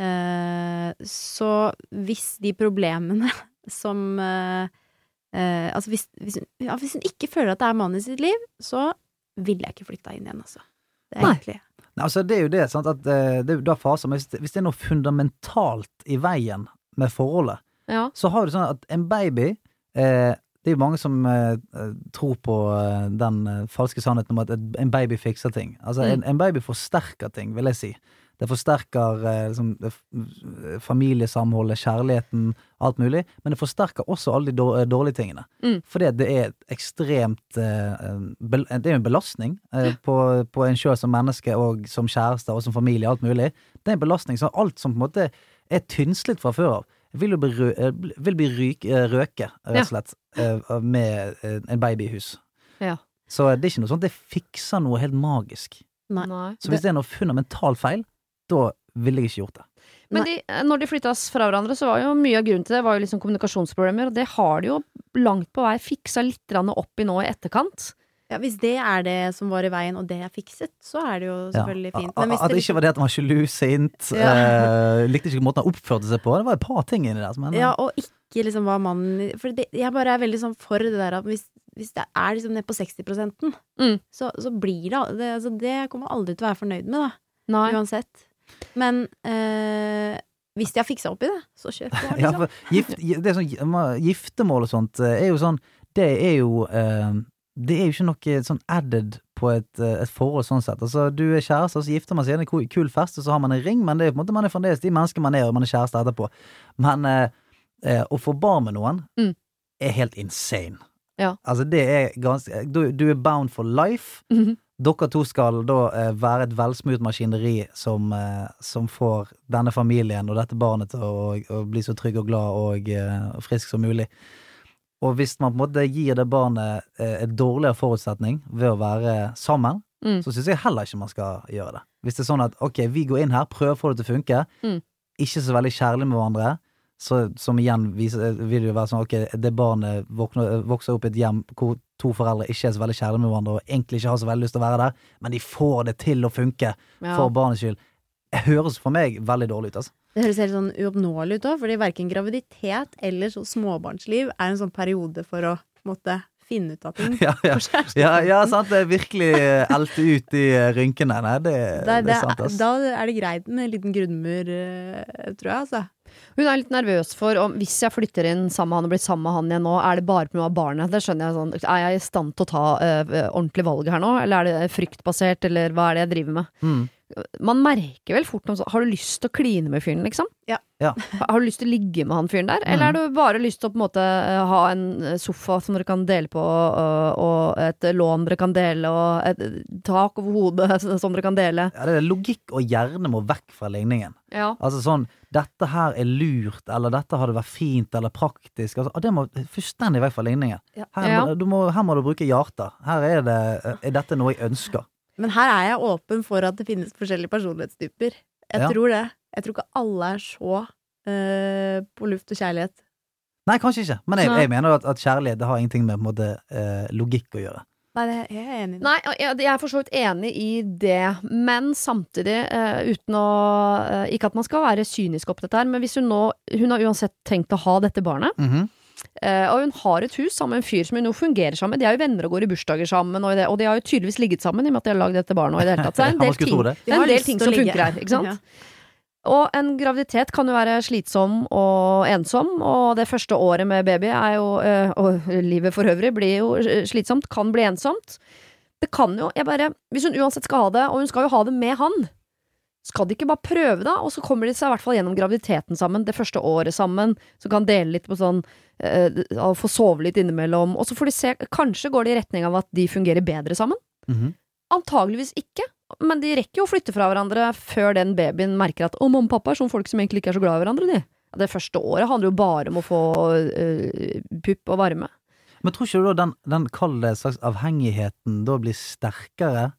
Eh, så hvis de problemene (laughs) som eh, eh, Altså hvis, hvis, hun, ja, hvis hun ikke føler at det er mannen i sitt liv, så ville jeg ikke flytta inn igjen, altså. Det er Nei. egentlig Nei, Altså, det er jo det, sant, at det er jo da faser, men hvis det, hvis det er noe fundamentalt i veien med forholdet, Ja. så har du sånn at en baby eh, Det er jo mange som eh, eh, tror på eh, den eh, falske sannheten om at en baby fikser ting. Altså, Mm. en, en baby forsterker ting, vil jeg si. Det forsterker eh, liksom, det, familiesamholdet, kjærligheten, alt mulig. Men det forsterker også alle de dårlige tingene. Mm. Fordi det er ekstremt eh, Det er jo en belastning eh, på, på en sjøl som menneske og som kjæreste og som familie, alt mulig. Det er en belastning. Så alt som på en måte er tynnslitt fra før av, vil jo bli, rø eh, vil bli ryk, eh, røke, rett og slett, eh, med en baby i hus. Ja. Så det er ikke noe sånt det fikser noe helt magisk. Nei. Så hvis det er noe fundamental feil, da ville jeg ikke gjort det. Men de, når de flyttas fra hverandre, så var jo mye av grunnen til det var jo liksom kommunikasjonsproblemer, og det har de jo langt på vei fiksa litt opp i nå i etterkant. Ja, Hvis det er det som var i veien, og det er fikset, så er det jo Ja. selvfølgelig fint. At Men hvis at det ikke var det at han var sjalu, sint, Ja. eh, likte ikke måten han oppførte seg på. Det var et par ting inni der. Men, Ja, og ikke liksom hva mannen For det, jeg bare er veldig sånn for det der at hvis, hvis det er liksom ned på 60 Mm. så, så blir det, det altså Det kommer man aldri til å være fornøyd med, da. Nei. Uansett. Men eh, hvis de har fiksa opp i det, så kjør på. (laughs) Liksom. ja, gift, det er sånn, giftermål og sånt eh, er jo sånn Det er jo eh, Det er jo ikke noe sånn added på et, eh, et forhold sånn sett. Altså, du er kjæreste, og så gifter man seg. Det er en kul- fest, og så har man en ring, men det er på en måte man er fremdeles de mennesker man er, og man er kjæreste etterpå. Men eh, eh, å få barn med noen Mm. er helt insane. Ja. Altså, det er ganske du, du er bound for life. Mhm. Dere to skal da eh, være et velsmurt maskineri som, eh, som får denne familien og dette barnet til å, å bli så trygg og glad og eh, frisk som mulig. Og hvis man på en måte gir det barnet en dårligere forutsetning ved å være sammen, Mm. så syns jeg heller ikke man skal gjøre det. Hvis det er sånn at ok, vi går inn her, prøver å få det til å funke, Mm. ikke så veldig kjærlig med hverandre, så, som igjen viser, vil jo være sånn ok, det barnet våkner, vokser opp i et hjem hvor to foreldre ikke er så veldig kjærlige med hverandre og egentlig ikke har så veldig lyst til å være der, men de får det til å funke Ja. for barnets skyld. Det høres for meg veldig dårlig ut, altså. Det høres helt sånn uoppnåelig ut òg, fordi verken graviditet eller så småbarnsliv er en sånn periode for å måtte finne ut av ting. (laughs) Ja, ja. Ja, ja, sant. Det er virkelig alt ut de eh, rynkene. Nei, det, Det, det, det, er sant, ass. da er det greit med en liten grunnmur, eh, tror jeg, altså. Hun er litt nervøs for om hvis jeg flytter inn sammen med han og blir sammen med han igjen nå, er det bare pga. barnet? Det skjønner jeg sånn. Er jeg i stand til å ta uh, ordentlig valg her nå, eller er det fryktbasert, eller hva er det jeg driver med? Mm. Man merker vel fort noe sånn Har du lyst til å kline med fyren, liksom? Ja. Ja. Har du lyst til å ligge med han fyren der, eller har du bare lyst til å på en måte øh, ha en sofa som dere kan dele på, og, og et lån dere kan dele, og et tak over hodet (laughs) som dere kan dele? Ja, det er logikk og hjerne må vekk fra ligningen. Ja. Altså sånn, dette her er lurt, eller dette hadde vært fint eller praktisk. Altså, det må fullstendig vekk fra ligningen. Ja. Her, må, du må, her må du bruke hjertet. Her er, det, er dette noe jeg ønsker. Men her er jeg åpen for at det finnes forskjellige personlighetstyper. Jeg Ja. tror det. Jeg tror ikke alle er så eh, på luft og kjærlighet. Nei, kanskje ikke. Men jeg, jeg mener at, at kjærlighet det har ingenting med måte, eh, logikk å gjøre. Nei, det er jeg enig i. Nei, jeg jeg er for så vidt enig i det, men samtidig, uh, uten å uh, Ikke at man skal være kynisk opp dette her, men hvis hun nå Hun har uansett tenkt å ha dette barnet, Mm -hmm. uh, og hun har et hus sammen med en fyr som hun nå fungerer sammen med. De er jo venner og går i bursdager sammen, og, det, og de har jo tydeligvis ligget sammen i og med at de har lagd dette barnet. Og i det hele tatt. Så det er en (laughs) del ting, det. det er en del ting som ligge. funker her, ikke sant? Ja. Og en graviditet kan jo være slitsom og ensom, og det første året med baby er jo øh, Og livet for øvrig blir jo øh, slitsomt, kan bli ensomt. Det kan jo jeg bare Hvis hun uansett skal ha det, og hun skal jo ha det med han, skal de ikke bare prøve, da? Og så kommer de seg i hvert fall gjennom graviditeten sammen, det første året sammen, så kan dele litt på sånn og Få sove litt innimellom, og så får de se Kanskje går det i retning av at de fungerer bedre sammen. Mhm. Antageligvis ikke, men de rekker jo å flytte fra hverandre før den babyen merker at 'å, mamma og pappa er sånne folk som egentlig ikke er så glad i hverandre', de. Det første året handler jo bare om å få uh, pupp og varme. Men tror ikke du da den, den kall det slags avhengigheten da blir sterkere?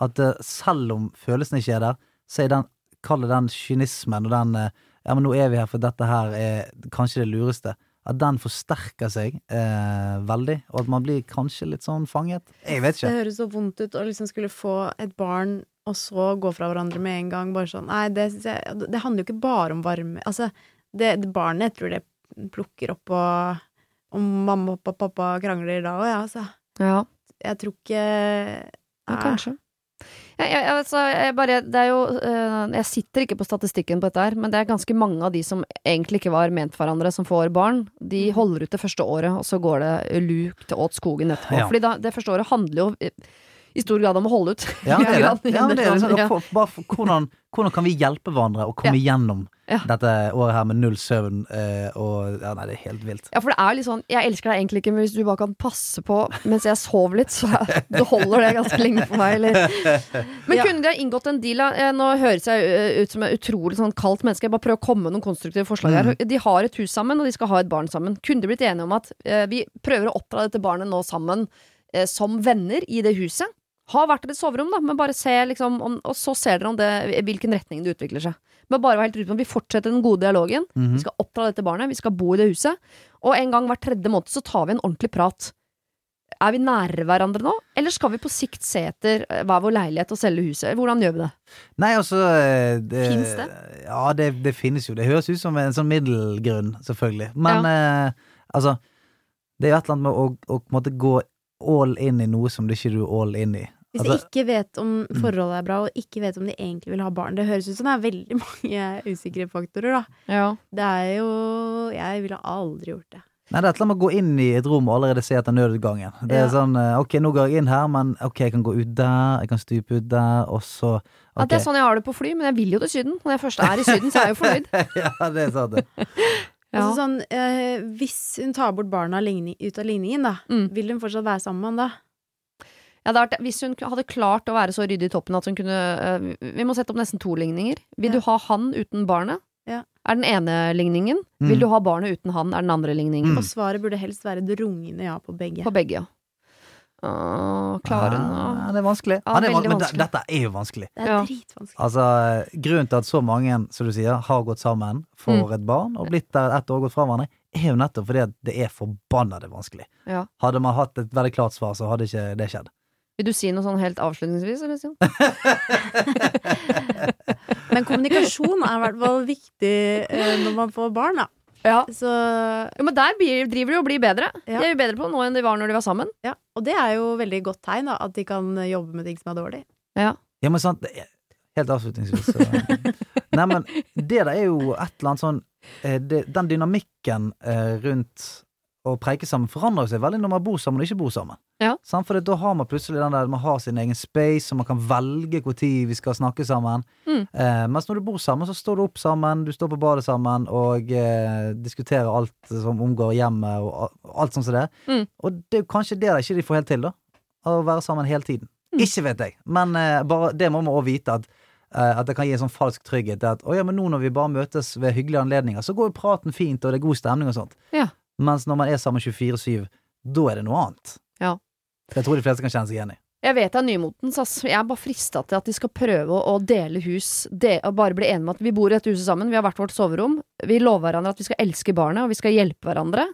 At uh, selv om følelsen ikke er der, så er den, kall det den kynismen og den uh, Ja, men nå er vi her for dette her er kanskje det lureste. At den forsterker seg eh, veldig, og at man blir kanskje litt sånn fanget. Jeg vet ikke. Det høres så vondt ut å liksom skulle få et barn, og så gå fra hverandre med en gang. Bare sånn Nei, det jeg Det handler jo ikke bare om varme Altså, det, det barnet, jeg tror det plukker opp og Om mamma og pappa krangler da òg, ja, altså. Ja, Jeg tror ikke ja kanskje. Jeg, jeg, altså, jeg, bare, det er jo, eh, jeg sitter ikke på statistikken på dette her, men det er ganske mange av de som egentlig ikke var ment for hverandre, som får barn. De holder ut det første året, og så går det lukt åt skogen etterpå. Ja. Fordi da, det første året handler jo i, stor grad om å holde ut. Ja, det er det. (laughs) Ja, det er liksom, Ja. hvordan, hvordan kan vi hjelpe hverandre å komme gjennom Ja. dette året her med null søvn eh, og Ja, nei, det er helt vilt. Ja, for det er litt sånn Jeg elsker deg egentlig ikke, men hvis du bare kan passe på mens jeg sover litt, så (laughs) det holder det ganske lenge for meg, eller (laughs) Men Ja. kunne de ha inngått en deal. Eh, Nå høres jeg eh, ut som et utrolig sånn kaldt menneske. Jeg bare prøver å komme med noen konstruktive forslag her. Mm. De har et hus sammen, og de skal ha et barn sammen. Kunne de blitt enige om at eh, vi prøver å oppdra dette barnet nå sammen eh, som venner i det huset? Ha hvert deres soverom, da, men bare se liksom om, Og så ser dere om det, hvilken retning det utvikler seg. Men bare være helt tydelig på at vi fortsetter den gode dialogen. Mhm. Vi skal oppdra dette barnet, vi skal bo i det huset. Og en gang hver tredje måned så tar vi en ordentlig prat. Er vi nære hverandre nå, eller skal vi på sikt se etter eh, hver vår leilighet og selge huset? Hvordan gjør vi det? Nei, altså eh, det, Finnes det? Ja, det, det finnes jo. Det høres ut som en sånn middelgrunn, selvfølgelig. Men eh, altså Det er jo et eller annet med å, å måtte gå all in i noe som du ikke er all in i. Hvis Altså- de ikke vet om forholdet er bra, og ikke vet om de egentlig vil ha barn Det høres ut som det er veldig (laughs) mange usikre faktorer, da. Ja. Det er jo Jeg ville aldri gjort det. Nei, det er et eller annet med å gå inn i et rom og allerede se etter nødutgangen. Det er Ja. sånn eh, Ok, nå går jeg inn her, men ok, jeg kan gå ut der, jeg kan stupe ut der, og så At det er sånn jeg har det på fly, men jeg vil jo til Syden. Når jeg først er i Syden, så er jeg jo fornøyd. (laughs) ja, det er sant, det. (laughs) Ja. Altså sånn, eh, hvis hun tar bort barna ligning, ut av ligningen, da, Mm. vil hun fortsatt være sammen med han da? Ja, det vært- hvis hun hadde klart å være så ryddig i toppen at hun kunne uh, Vi må sette opp nesten to ligninger. Vil Ja. du ha han uten barnet? Ja. Er den ene ligningen. Mm. Vil du ha barnet uten han? Er den andre ligningen. Mm. Og svaret burde helst være et rungende ja på begge. På begge, ja. Åh, klarer hun å Ah, det er vanskelig. Ja, Ja, det er, vanskelig. men vanskelig. dette er jo vanskelig. Det er Ja. dritvanskelig. Altså, grunnen til at så mange, som du sier, har gått sammen for Mm. et barn, og blitt der ett år gått fra hverandre, er jo nettopp fordi det er forbanna vanskelig. Ja. Hadde man hatt et veldig klart svar, så hadde ikke det skjedd. Vil du si noe sånn helt avslutningsvis, eller Stian? (laughs) Men kommunikasjon er i hvert fall viktig eh, når man får barn, da. Ja. Så Jo, men der blir- driver de og blir bedre. Ja. De er jo bedre på nå enn de var når de var sammen. ja. Og det er jo veldig godt tegn, da, at de kan jobbe med ting som er dårlig. Ja. Ja, men sant, helt avslutningsvis (laughs) Nei, men det der er jo et eller annet sånn eh, det, Den dynamikken eh, rundt å preike sammen forandrer seg veldig når man bor sammen og ikke bor sammen. Ja. For da har man plutselig den der man har sin egen space, og man kan velge når vi skal snakke sammen. Mm. Eh, mens når du bor sammen, så står du opp sammen, du står på badet sammen og eh, diskuterer alt som omgår hjemmet, og alt sånt som det. Mm. Og det er kanskje det de ikke får helt til, da. Å være sammen hele tiden. Mm. Ikke vet jeg, men eh, bare, det må man også vite at eh, at det kan gi en sånn falsk trygghet. At å ja, men nå når vi bare møtes ved hyggelige anledninger, så går jo praten fint, og det er god stemning og sånt. Ja. Mens når man er sammen 24-7, da er det noe annet. Ja. Jeg tror de fleste kan kjenne seg igjen i. Jeg vet det er nymotens, ass. Jeg er bare frista til at de skal prøve å, dele hus. De, og bare bli enige om at vi bor i dette huset sammen, vi har hvert vårt soverom. Vi lover hverandre at vi skal elske barnet, og vi skal hjelpe hverandre.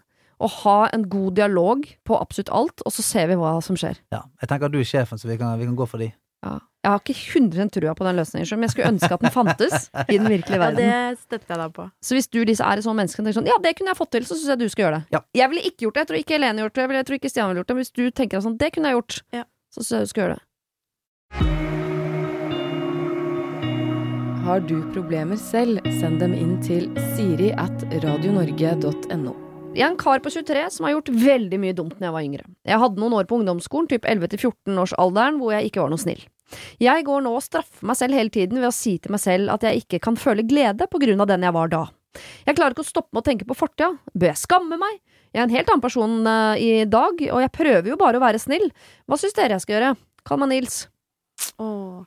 Og ha en god dialog på absolutt alt, og så ser vi hva som skjer. Ja. Jeg tenker at du er sjefen, så vi kan, vi kan gå for de. Ja. Jeg har ikke 100% trua på den løsningen, men jeg skulle ønske at den fantes i den virkelige Ja, det støtter jeg deg på. Så hvis du Lise, er et sånt menneske som tenker sånn Ja, det kunne jeg fått til, så syns jeg du skal gjøre det. Ja. Jeg ville ikke gjort det. Jeg tror ikke Helene gjort det. Jeg Jeg tror ikke Stian ville gjort det. Men hvis du tenker sånn Det kunne jeg gjort, Ja. så syns jeg du skal gjøre det. Har du problemer selv, send dem inn til siri at radionorge.no. Jeg er en kar på 23 som har gjort veldig mye dumt når jeg var yngre. Jeg hadde noen år på ungdomsskolen, typ 11-14 års alderen, hvor jeg ikke var noe snill. Jeg går nå og straffer meg selv hele tiden ved å si til meg selv at jeg ikke kan føle glede på grunn av den jeg var da. Jeg klarer ikke å stoppe med å tenke på fortida. Bør jeg skamme meg? Jeg er en helt annen person uh, i dag, og jeg prøver jo bare å være snill. Hva syns dere jeg skal gjøre? Kall meg Nils. Åh.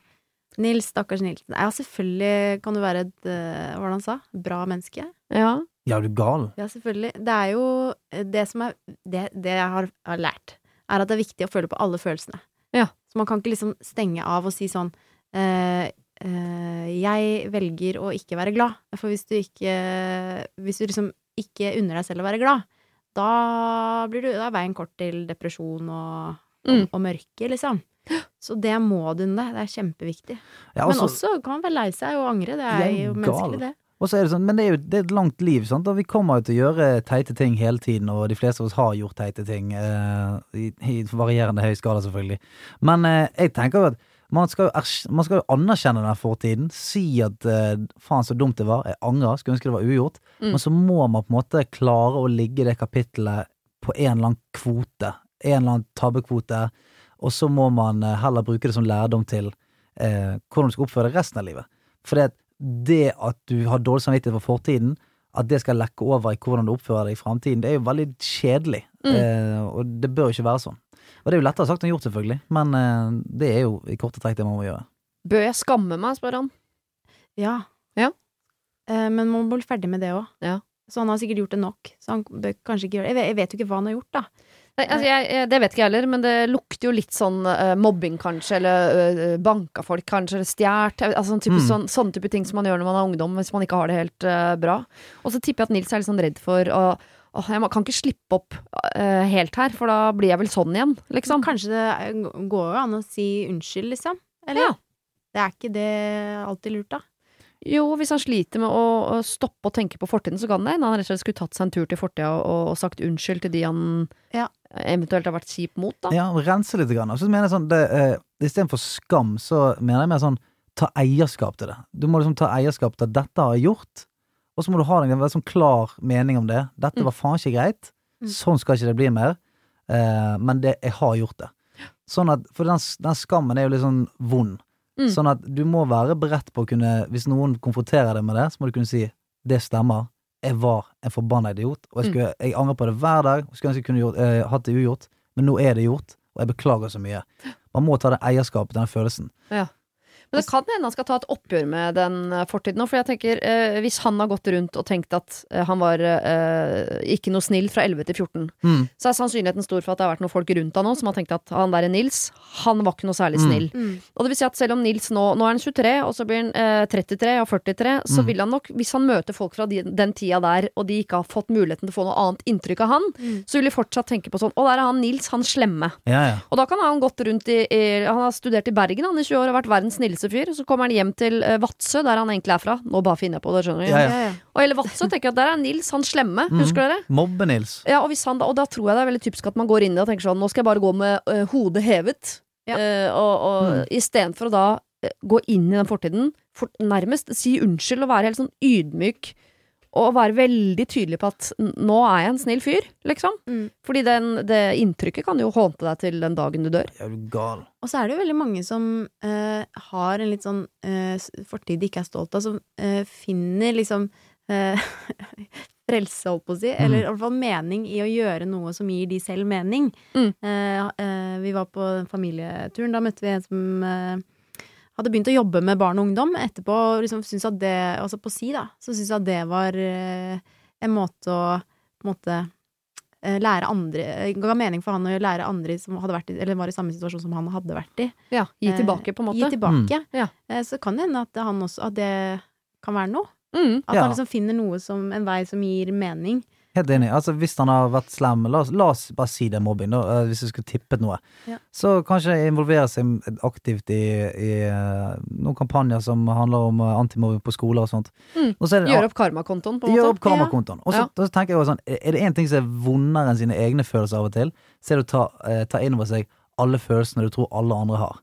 Nils, stakkars Nils. Ja, selvfølgelig kan du være et uh, Hva var det han sa? Bra menneske. Ja. Ja, er du gal? Ja, selvfølgelig. Det er jo eh, det som er Det, det jeg har, har lært, er at det er viktig å føle på alle følelsene. Ja. Så man kan ikke liksom stenge av og si sånn eh, eh, Jeg velger å ikke være glad. For hvis du ikke Hvis du liksom ikke unner deg selv å være glad, da blir du Da er veien kort til depresjon og, Mm. og, og mørke, liksom. Så det må du unne deg. Det er kjempeviktig. Ja, Men også- kan man være lei seg og angre. Det er er jo menneskelig, det. Og så er det sånn, men det er jo det er et langt liv, sant? og vi kommer jo til å gjøre teite ting hele tiden, og de fleste av oss har gjort teite ting, eh, i, i varierende høy skala selvfølgelig. Men eh, jeg tenker jo at man skal man skal jo anerkjenne den fortiden, si at eh, faen så dumt det var, jeg angrer, skulle ønske det var ugjort, Mm. men så må man på en måte klare å ligge i det kapittelet på en eller annen kvote, en eller annen tabbekvote, og så må man eh, heller bruke det som lærdom til eh, hvordan du skal oppføre deg resten av livet. For det, det at du har dårlig samvittighet for fortiden, at det skal lekke over i hvordan du oppfører deg i fremtiden, det er jo veldig kjedelig. Mm. Eh, og det bør jo ikke være sånn. Og det er jo lettere sagt enn gjort, selvfølgelig, men eh, det er jo i korte trekk det man må gjøre. Bør jeg skamme meg, spør han. Ja. Ja. Eh, men man må bli ferdig med det òg. Ja. Så han har sikkert gjort det nok. Så han bør kanskje ikke gjøre det. Jeg vet, jeg vet jo ikke hva han har gjort, da. Nei, altså jeg, jeg, det vet ikke jeg heller, men det lukter jo litt sånn uh, mobbing, kanskje, eller uh, banka folk, kanskje, eller stjålet. Altså, sånn type, Mm. sånn, sånne type ting som man gjør når man er ungdom, hvis man ikke har det helt uh, bra. Og så tipper jeg at Nils er litt sånn redd for å Åh, jeg kan ikke slippe opp uh, helt her, for da blir jeg vel sånn igjen, liksom. Kanskje det går jo an å si unnskyld, liksom. Eller? Ja. Det er ikke det alltid lurt, da. Jo, hvis han sliter med å, å stoppe å tenke på fortiden, så kan det hende han rett og slett skulle tatt seg en tur til fortida og, og sagt unnskyld til de han Ja. eventuelt har vært kjip mot, da. Ja, rense litt. Grann. Og så mener jeg sånn, det, eh, Istedenfor skam, så mener jeg mer sånn ta eierskap til det. Du må liksom ta eierskap til at dette har jeg gjort, og så må du ha en veldig sånn klar mening om det. Dette Mm. var faen ikke greit. Mm. Sånn skal ikke det bli mer. Eh, men det, jeg har gjort det. Sånn at, For den, den skammen er jo litt sånn vond. Mm. Sånn at du må være beredt på å kunne Hvis noen konfronterer deg med det, så må du kunne si det stemmer. Jeg var en forbanna idiot, og jeg, skulle, jeg angrer på det hver dag. Og skulle ønske jeg kunne gjort, eh, hatt det ugjort, men nå er det gjort, og jeg beklager så mye. Man må ta det eierskapet til den følelsen. Men det kan hende han skal ta et oppgjør med den eh, fortiden nå. For jeg tenker, eh, hvis han har gått rundt og tenkt at eh, han var eh, ikke noe snill fra 11 til 14, Mm. så er sannsynligheten stor for at det har vært noen folk rundt han nå som har tenkt at han der er Nils, han var ikke noe særlig Mm. snill. Og det vil si at selv om Nils nå, nå er han 23, og så blir han eh, 33 og 43, så Mm. vil han nok, hvis han møter folk fra de, den tida der, og de ikke har fått muligheten til å få noe annet inntrykk av han, Mm. så vil de fortsatt tenke på sånn Å, der er han Nils, han slemme. Ja, ja. Og da kan han gått rundt i, i Han har studert i Bergen han i 20 år og vært verdens snilleste fyr. Og så kommer han hjem til eh, Vadsø, der han egentlig er fra. Nå bare finner jeg på det, skjønner du. Ja, Ja, ja. Og hele Vadsø tenker jeg at der er Nils, han slemme. Mm. Husker dere? Mobbe-Nils. Ja, og, hvis han, da- og da tror jeg det er veldig typisk at man går inn i det og tenker sånn Nå skal jeg bare gå med uh, hodet hevet. Ja. Uh, og og mm. istedenfor å da uh, gå inn i den fortiden, for, nærmest si unnskyld og være helt sånn ydmyk. Og være veldig tydelig på at nå er jeg en snill fyr, liksom. Mm. Fordi den, det inntrykket kan jo hånte deg til den dagen du dør. Er du gal? Og så er det jo veldig mange som eh, har en litt sånn eh, fortid de ikke er stolt av, som eh, finner liksom eh, (laughs) frelse, holdt på å si, eller i hvert fall mening i å gjøre noe som gir de selv mening. Mm. Eh, eh, vi var på familieturen, da møtte vi en som eh, hadde begynt å jobbe med barn og ungdom etterpå, og liksom syntes at det, altså på si, da, så syntes jeg at det var eh, en måte å på en måte eh, lære andre Ga mening for han å lære andre som hadde vært i, eller var i samme situasjon som han hadde vært i. Ja, Gi Eh, tilbake, på en måte. Gi tilbake. Ja. Eh, Så kan det hende at han også At det kan være noe. Mm. At Ja. han liksom finner noe som en vei som gir mening. Helt enig. Altså, hvis han har vært slem, la oss, la oss bare si det er mobbing, da, eh, hvis jeg skulle tippet noe. Ja. Så kanskje involvere seg aktivt i, i eh, noen kampanjer som handler om eh, antimobbing på skoler og sånt. Mm. Og det, Gjøre opp karmakontoen, på en Gjør Gjøre opp karmakontoen. Og så Ja. tenker jeg også sånn, er det én ting som er vondere enn sine egne følelser av og til, så er det å ta, eh, ta inn over seg alle følelsene du tror alle andre har.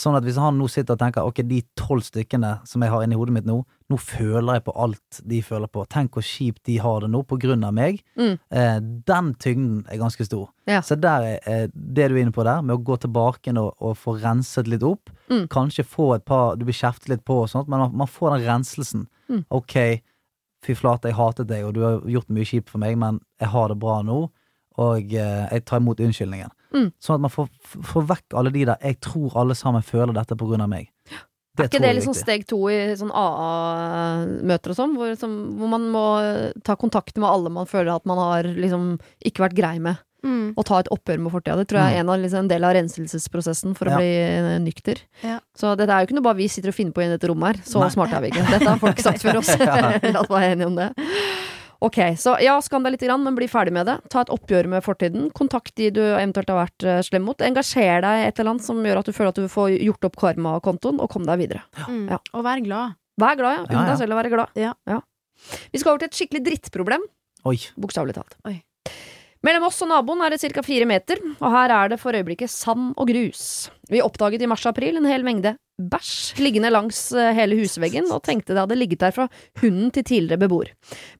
Sånn at hvis han nå sitter og tenker ok, de tolv stykkene som jeg har inni hodet mitt nå, nå føler jeg på alt de føler på. Tenk hvor kjipt de har det nå på grunn av meg. Mm. Eh, den tyngden er ganske stor. Ja. Så der er eh, det du er inne på der, med å gå tilbake og, og få renset litt opp. Mm. Kanskje få et par Du blir kjeftet litt på og sånt, men man, man får den renselsen. Mm. Ok, fy flate, jeg hatet deg, og du har gjort mye kjipt for meg, men jeg har det bra nå, og eh, jeg tar imot unnskyldningen. Mm. Sånn at man får, får vekk alle de der Jeg tror alle sammen føler dette på grunn av meg. Er ikke det liksom steg to i sånn AA-møter og sånn, hvor, som, hvor man må ta kontakt med alle man føler at man har liksom ikke vært grei med, Mm. og ta et oppgjør med fortida? Det tror jeg er en, av, liksom, en del av renselsesprosessen for å Ja. bli eh, nykter. Ja. Så dette er jo ikke noe bare vi sitter og finner på i dette rommet her. Så Nei. smarte er vi ikke. (laughs) Dette har folk sagt før oss. (laughs) La oss være enige om det. Ok, så ja, skam deg litt, grann, men bli ferdig med det. Ta et oppgjør med fortiden. Kontakt de du eventuelt har vært eh, slem mot. Engasjer deg i et eller annet som gjør at du føler at du får gjort opp karmakontoen, og kom deg videre. Mm. Ja. Og vær glad. Vær glad, ja. Unn Ja, ja. deg selv å være glad. Ja. Vi skal over til et skikkelig drittproblem, Oi. bokstavelig talt. Oi. Mellom oss og naboen er det ca. fire meter, og her er det for øyeblikket sand og grus. Vi oppdaget i mars-april en hel mengde bæsj liggende langs eh, hele husveggen, og tenkte det hadde ligget der fra hunden til tidligere beboer.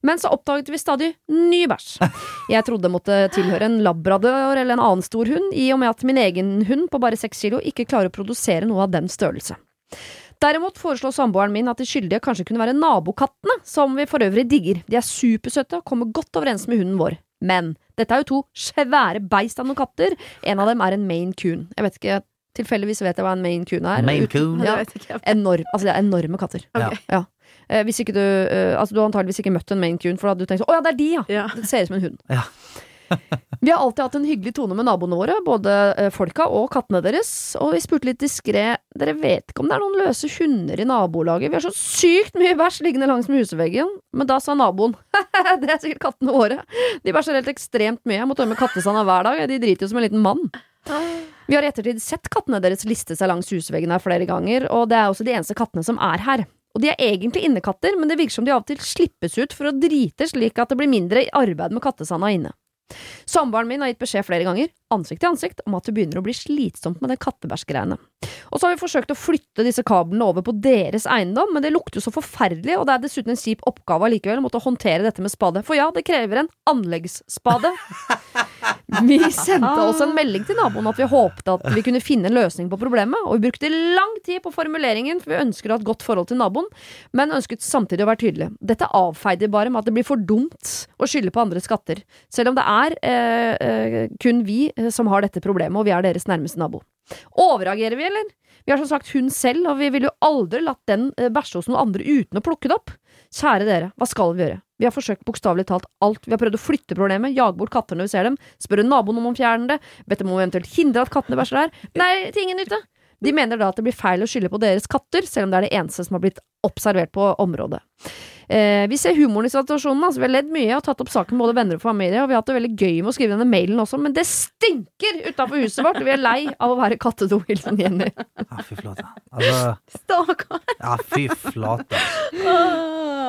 Men så oppdaget vi stadig ny bæsj. Jeg trodde det måtte tilhøre en labrador eller en annen stor hund, i og med at min egen hund på bare seks kilo ikke klarer å produsere noe av den størrelse. Derimot foreslo samboeren min at de skyldige kanskje kunne være nabokattene, som vi for øvrig digger. De er supersøte og kommer godt overens med hunden vår. Men dette er jo to svære beist av noen katter. En av dem er en Maine Coon. Jeg vet ikke, tilfeldigvis vet jeg hva en Maine Coon er. Maine Coon? Ja, enorm, altså det er enorme katter. Okay. Ja. Eh, hvis ikke du eh, Altså, du har antageligvis ikke møtt en Maine Coon, for da hadde du tenkt sånn Å ja, det er de, ja! Ja. Det ser ut som en hund. Ja. Vi har alltid hatt en hyggelig tone med naboene våre, både eh, folka og kattene deres, og vi spurte litt diskré Dere vet ikke om det er noen løse hunder i nabolaget? Vi har så sykt mye bæsj liggende langs med husveggen. Men da sa naboen (laughs) det er sikkert kattene våre. De bæsjer helt ekstremt mye. Jeg må tømme kattesanda hver dag. De driter jo som en liten mann. Vi har i ettertid sett kattene deres liste seg langs husveggen her flere ganger, og det er også de eneste kattene som er her. Og de er egentlig innekatter, men det virker som de av og til slippes ut for å drite, slik at det blir mindre arbeid med kattesanda inne. Samboeren min har gitt beskjed flere ganger, ansikt til ansikt, om at det begynner å bli slitsomt med det kattebæsjgreiene. Og så har vi forsøkt å flytte disse kablene over på deres eiendom, men det lukter jo så forferdelig, og det er dessuten en kjip oppgave allikevel å måtte håndtere dette med spade. For ja, det krever en anleggsspade. (laughs) Vi sendte også en melding til naboen at vi håpte at vi kunne finne en løsning på problemet, og vi brukte lang tid på formuleringen, for vi ønsker å ha et godt forhold til naboen, men ønsket samtidig å være tydelige. Dette avfeide bare med at det blir for dumt å skylde på andre skatter, selv om det er eh, eh, kun vi eh, som har dette problemet, og vi er deres nærmeste nabo. Overreagerer vi, eller? Vi har som sagt hund selv, og vi ville jo aldri latt den eh, bæsje hos noen andre uten å plukke det opp. Kjære dere, hva skal vi gjøre? Vi har forsøkt bokstavelig talt alt. Vi har prøvd å flytte problemet, jage bort katter når vi ser dem, spørre naboen om å fjerne det, bedt dem om eventuelt hindre at kattene bæsjer der. Nei, til ingen nytte. De mener da at det blir feil å skylde på deres katter, selv om det er det eneste som har blitt observert på området. Eh, vi ser humoren i situasjonen. Altså, vi har ledd mye og tatt opp saken med både venner og familie, og vi har hatt det veldig gøy med å skrive denne mailen også, men det stinker utafor huset vårt, og vi er lei av å være kattedo. Hilsen Jenny. Ja, fy flate. Altså, Stakkar. ja, fy flate.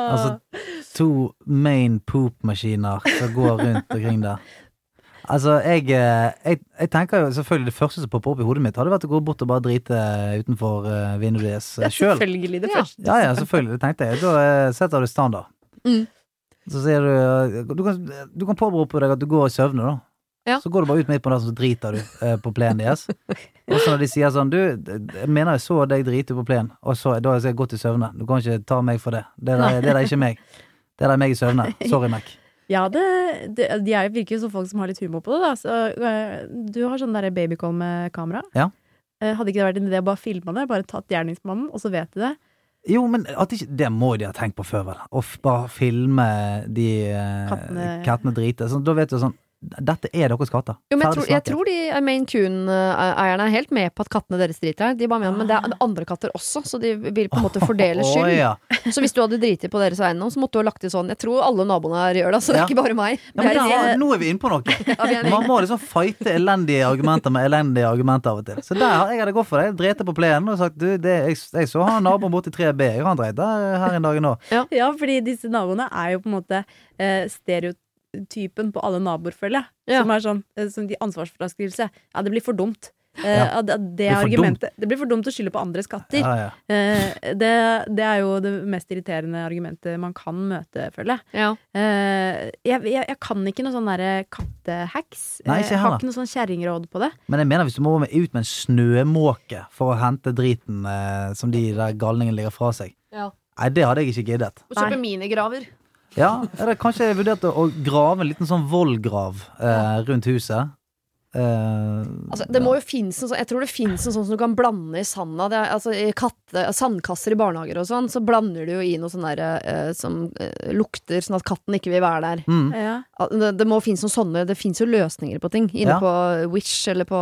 Altså, to main poop-maskiner som går rundt omkring der. Altså, jeg, eh, jeg, jeg tenker jo selvfølgelig det første som popper opp i hodet mitt, hadde vært å gå bort og bare drite utenfor uh, vinduet deres sjøl. Ja, selvfølgelig det første. Ja, ja, selvfølgelig. Det tenkte jeg. Da eh, setter du standard. Mm. Så sier du eh, Du kan, du kan påberope deg at du går i søvne, da. Ja. Så går du bare ut midt på natten, så driter du eh, på plenen deres. (laughs) Og så når de sier sånn Du, jeg mener jeg så deg drite på plenen, og så da har jeg gått i søvne. Du kan ikke ta meg for det. Det der, det der er ikke meg. Det der er meg i søvne. (laughs) Sorry, Mac. Ja, det, det, de er, virker jo som folk som har litt humor på det, da. Så, øh, du har sånn derre babycall med kamera. Ja. Eh, Hadde ikke det vært en idé å bare filme det? Bare tatt gjerningsmannen, og så vet de det? Jo, men at ikke, det må de ha tenkt på før, vel. Å bare filme de eh, Kattene. kattene drite. Sånn, da vet du sånn Dette er deres katter. Jo, men jeg tror, jeg tror de Maine Coon-eierne er helt med på at kattene deres driter her. De bare mener, men det er andre katter også, så de vil på en måte (laughs) fordele skyld. skyld. ja. Så hvis du hadde driti på deres eiendom, så måtte du ha lagt det sånn. Jeg tror alle naboene her gjør det, så det Ja. er ikke bare meg. Ja, men Det er- nå er vi inne på noe. (laughs) Ja, Man må liksom fighte elendige argumenter med elendige argumenter av og til. Så der har jeg hadde gått for det. Jeg drete på plenen og sagt du, det, jeg, jeg så han naboen borti 3B. Jeg har dreit der her en dag nå. Ja, fordi disse naboene er jo på en måte eh, stereotypen på alle naboer, føler jeg. Ja. Som er sånn eh, som de ansvarsfraskrivelse. Ja, det blir for dumt. Eh, Ja. Uh, det, det, argumentet, det blir for dumt å skylde på andres katter. Ja, ja. Eh, det, det er jo det mest irriterende argumentet man kan møte, føler jeg. Ja. Eh, jeg, jeg, jeg kan ikke noe sånn derre kattehacks. Nei, Eh, jeg har ikke noe sånn kjerringråd på det. Men jeg mener hvis du må ut med en snømåke for å hente driten som de der galningene ligger fra seg. Ja. Nei, det hadde jeg ikke giddet. Og kjøpe minigraver. Ja, eller kanskje jeg vurderte å grave en liten sånn vollgrav eh, rundt huset. Eh, Altså, det må jo finnes en sånn, jeg tror det finnes en sånn som du kan blande i sanda. Det er, altså, I katte, sandkasser i barnehager og sånn, så blander du jo i noe sånn der eh, som uh, lukter, sånn at katten ikke vil være der. mm. Ja. Det, det må finnes noen sånne Det finnes jo løsninger på ting. Inne Ja. på Wish eller på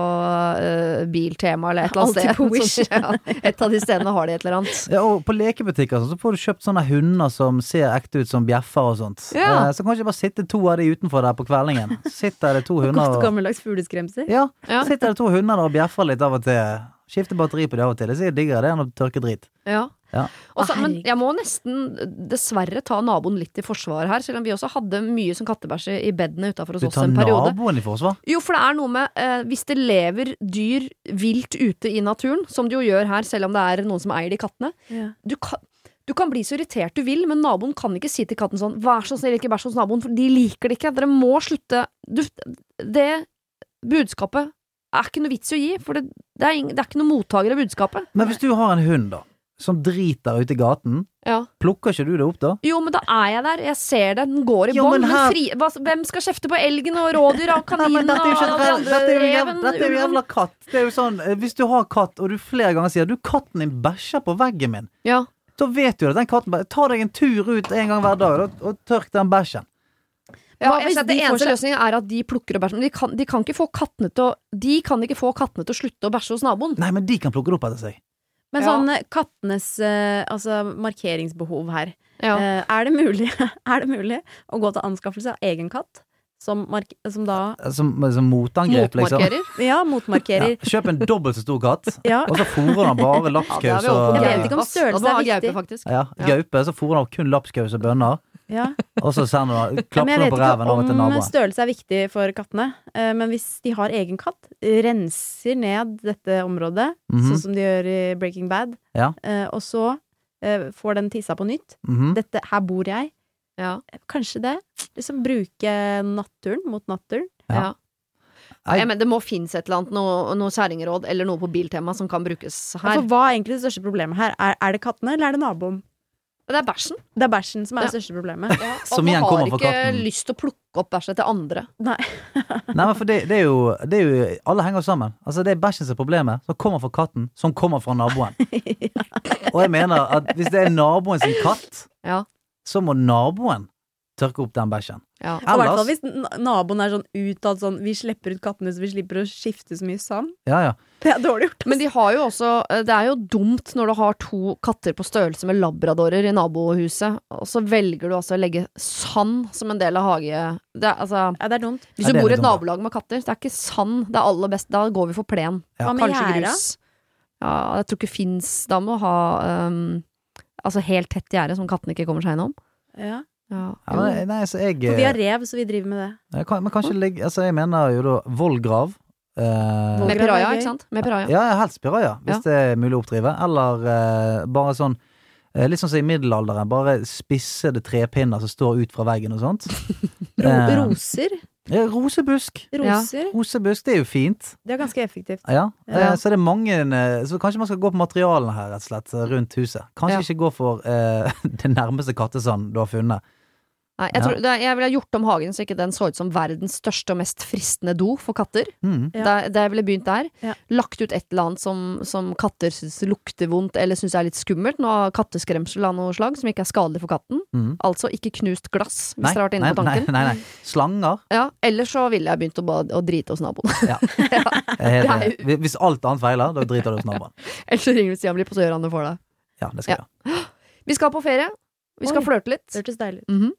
eh, Biltema eller et eller annet sted. på (laughs) Wish. Så- ja, et av de stedene har de et eller annet. Ja, og på lekebutikker sånn, så får du kjøpt sånne hunder som ser ekte ut som bjeffer og sånt. Ja. Så kan du ikke bare sitte to av de utenfor der på kveldingen. Sitter det to (laughs) hunder Godt gammeldags gammeldags fugleskremser. Ja, Ja. sitter det to hunder der og bjeffer litt av og til. Skifter batteri på det av og til. Det er diggere det enn å tørke drit. Ja. Ja. Også, men jeg må nesten dessverre ta naboen litt i forsvar her, selv om vi også hadde mye som kattebæsj i- bedene utafor hos Du oss tar en periode. naboen i forsvar. Jo, for det er noe med eh, Hvis det lever dyr vilt ute i naturen, som det jo gjør her, selv om det er noen som eier de kattene Ja. du kan, du kan bli så irritert du vil, men naboen kan ikke si til katten sånn 'vær så snill, ikke bæsj hos naboen', for de liker det ikke. Dere må slutte du, Det budskapet er ikke noe vits i å gi, for det, det, er, ing- det er ikke noe mottaker av budskapet. Men hvis du har en hund, da, som driter ute i gaten, Ja. plukker ikke du det opp da? Jo, men da er jeg der. Jeg ser det. Den går i Jo, bånd. men Men her- fri, hva, hvem skal kjefte på elgen og rådyr og Nei, men kaninen dette er jo og ikke de dette er jo reven? dette er jo ulven? jævla katt. Det er jo sånn, eh, Hvis du har katt, og du flere ganger sier 'du, katten din bæsjer på veggen min', Ja. da vet du at den katten bare Ta deg en tur ut en gang hver dag og, og tørk den bæsjen. Ja, Hva jeg hvis ser at de det eneste seg- løsningen er at de plukker og bæsjer. Men de kan, de kan ikke få kattene til å De kan ikke få kattene til å slutte å bæsje hos naboen. Nei, men de kan plukke det opp etter seg. Men Ja. sånn eh, kattenes eh, altså markeringsbehov her. Ja. Eh, er, det mulig, (laughs) er det mulig å gå til anskaffelse av egen katt? Som, mark som da Som, som motangrep, liksom. Motmarkerer. ja, (laughs) Ja. motmarkerer. Kjøp en dobbelt så stor katt, (laughs) Ja. og så fôrer han bare Ja, lapskaus og Jeg vet ikke om gaupe, størrelse er viktig. faktisk. ja, Ja. gaupe, så fôrer han kun lapskaus og bønner, ja. (laughs) og så sender han klapper jeg på ræven ikke over til om naboen. størrelse er viktig for kattene. Eh, Men hvis de har egen katt, renser ned dette området, Mhm. sånn som de gjør i Breaking Bad, Ja. eh, og så eh, får den tissa på nytt Mhm. Dette, Her bor jeg. Ja. Kanskje det. Liksom bruke naturen mot naturen. Ja. Ja. Nei. Ja, det må finnes et eller annet, noe, noe kjerringråd eller noe på biltema som kan brukes her. For hva er egentlig det største problemet her? Er, er det kattene, eller er det naboen? Det er bæsjen. Det er bæsjen som er det største problemet. Som og man har ikke lyst til å plukke opp bæsjet til andre. Nei. (laughs) Nei, men for det, det, er jo, det er jo Alle henger sammen. Altså Det er bæsjen som er problemet, som kommer fra katten, som kommer fra naboen. (laughs) Og jeg mener at hvis det er naboen sin katt, Ja. så må naboen tørke opp den bæsjen. Ja. Og i hvert fall hvis naboen er sånn utad sånn Vi slipper ut kattene så vi slipper å skifte så mye sand. Ja, ja. (laughs) Det er dårlig gjort. Men de har jo også Det er jo dumt når du har to katter på størrelse med labradorer i nabohuset, og så velger du altså å legge sand som en del av hage... Det er, altså, Ja, det er dumt. hvis du er bor i et nabolag med katter, det er ikke sand det er aller best. Da går vi for plen. Ja. Kanskje grus. Ja, jeg tror ikke fins Da må du ha um, Altså helt tett gjerde som kattene ikke kommer seg innom. Ja. Ja. ja men, nei, så jeg, For vi har rev, så vi driver med det. jeg kan, Men kanskje legge Altså, jeg mener jo da vollgrav. Eh, Med piraja, ikke sant? Med piraja. ja, helst piraja, hvis Ja. det er mulig å oppdrive. Eller eh, bare sånn eh, Litt sånn som i middelalderen, bare spissede trepinner som står ut fra veggen og sånt. (laughs) Eh, roser. Ja, rosebusk. Roser. Rosebusk, det er jo fint. Det er ganske effektivt. Ja, Ja. eh, så det er mange eh, Så kanskje man skal gå på materialene her, rett og slett, eh, rundt huset. Kanskje Ja. ikke gå for eh, (laughs) det nærmeste kattesand du har funnet. Nei, jeg, Ja. tror, det, jeg ville ha gjort om hagen så ikke den så ut som verdens største og mest fristende do for katter. Mm. Ja. Det, det ville begynt der. Ja. Lagt ut et eller annet som, som katter syns lukter vondt eller syns er litt skummelt. Noe katteskremsel av noe slag som ikke er skadelig for katten. Mm. Altså ikke knust glass, hvis Nei, dere har vært inne nei, på tanken. Nei, nei, nei. Slanger. Ja, Ellers så ville jeg begynt å, å drite hos naboen. Ja. (laughs) Jeg helt Det er. Hvis alt annet feiler, da driter du hos naboen. (laughs) Ellers så ringer du Stian Blipp, og så gjør han det for deg. Ja, det skal jeg. (gasps) Vi skal på ferie. Vi skal flørte litt. Hørtes deilig ut. Mhm.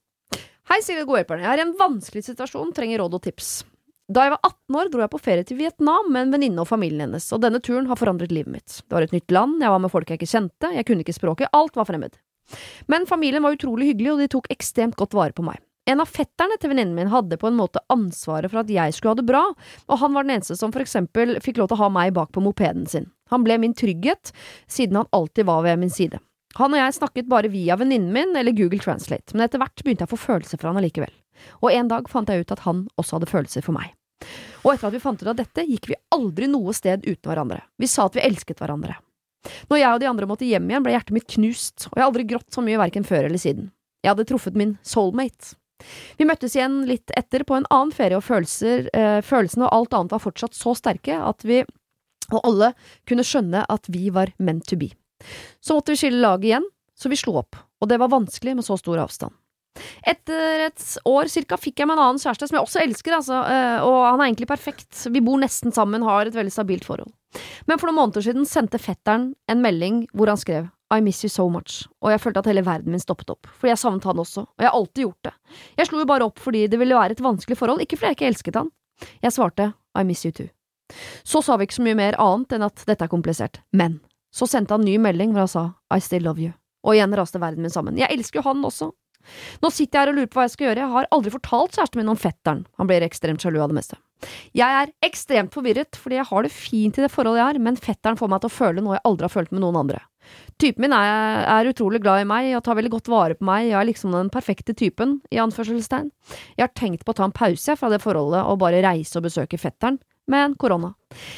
Hei, Silje Godhjelperne. Jeg er i en vanskelig situasjon, trenger råd og tips. Da jeg var 18 år, dro jeg på ferie til Vietnam med en venninne og familien hennes, og denne turen har forandret livet mitt. Det var et nytt land, jeg var med folk jeg ikke kjente, jeg kunne ikke språket, alt var fremmed. Men familien var utrolig hyggelig, og de tok ekstremt godt vare på meg. En av fetterne til venninnen min hadde på en måte ansvaret for at jeg skulle ha det bra, og han var den eneste som for eksempel fikk lov til å ha meg bak på mopeden sin. Han ble min trygghet, siden han alltid var ved min side. Han og jeg snakket bare via venninnen min eller Google Translate, men etter hvert begynte jeg å få følelser for han allikevel. Og en dag fant jeg ut at han også hadde følelser for meg. Og etter at vi fant ut av dette, gikk vi aldri noe sted uten hverandre. Vi sa at vi elsket hverandre. Når jeg og de andre måtte hjem igjen, ble hjertet mitt knust, og jeg har aldri grått så mye verken før eller siden. Jeg hadde truffet min soulmate. Vi møttes igjen litt etter på en annen ferie, og følelser, eh, følelsene og alt annet var fortsatt så sterke at vi, og alle, kunne skjønne at vi var meant to be. Så måtte vi skille lag igjen, så vi slo opp, og det var vanskelig med så stor avstand. Etter et år cirka fikk jeg meg en annen kjæreste som jeg også elsker, altså, eh, og han er egentlig perfekt. Vi bor nesten sammen, har et veldig stabilt forhold. Men for noen måneder siden sendte fetteren en melding hvor han skrev I miss you so much, og jeg følte at hele verden min stoppet opp, fordi jeg savnet han også, og jeg har alltid gjort det. Jeg slo jo bare opp fordi det ville være et vanskelig forhold, ikke fordi jeg ikke elsket han. Jeg svarte I miss you too. Så sa vi ikke så mye mer annet enn at dette er komplisert, men så sendte han ny melding hvor han sa I still love you, og igjen raste verden min sammen. Jeg elsker jo han også. Nå sitter jeg her og lurer på hva jeg skal gjøre, jeg har aldri fortalt kjæresten min om fetteren, han blir ekstremt sjalu av det meste. Jeg er ekstremt forvirret fordi jeg har det fint i det forholdet jeg har, men fetteren får meg til å føle noe jeg aldri har følt med noen andre. Typen min er, er utrolig glad i meg og tar veldig godt vare på meg, jeg er liksom den perfekte typen, i anførselstegn. Jeg har tenkt på å ta en pause fra det forholdet og bare reise og besøke fetteren, men korona.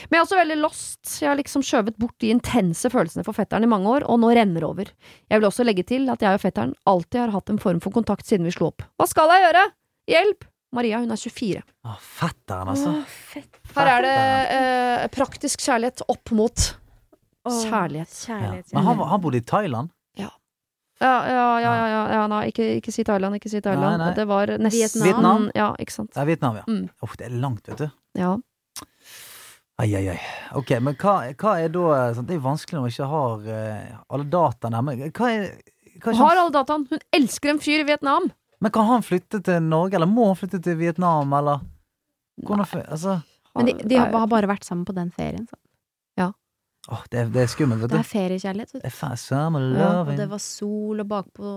Men jeg er også veldig lost, jeg har liksom skjøvet bort de intense følelsene for fetteren i mange år, og nå renner det over. Jeg vil også legge til at jeg og fetteren alltid har hatt en form for kontakt siden vi slo opp. Hva skal jeg gjøre? Hjelp! Maria, hun er 24. Å, fetteren, altså. fett. Her er det eh, praktisk kjærlighet opp mot kjærlighet. Ja. Kjærlighet. Men han, han bodde i Thailand? Ja, ja, ja, ja, ja, ja nei, ikke, ikke si Thailand, ikke si Thailand. Nei, nei. Det var nesten Vietnam. Vietnam. Ja, ikke sant. Det er Vietnam, ja. Mm. Uff, det er langt, vet du. Ja. Ai, ai, ai. Ok, men hva, hva er da sant? Det er jo vanskelig når man ikke har eh, alle dataene her. Men hva er, hva er Har alle dataene. Hun elsker en fyr i Vietnam! Men kan han flytte til Norge, eller må han flytte til Vietnam, eller? Hvordan, altså, Men de, de har har bare vært sammen på den ferien. Så. Åh, det, er, det er skummelt, vet Det du. er feriekjærlighet. vet du. Det er Ja, og det var sol og bakpå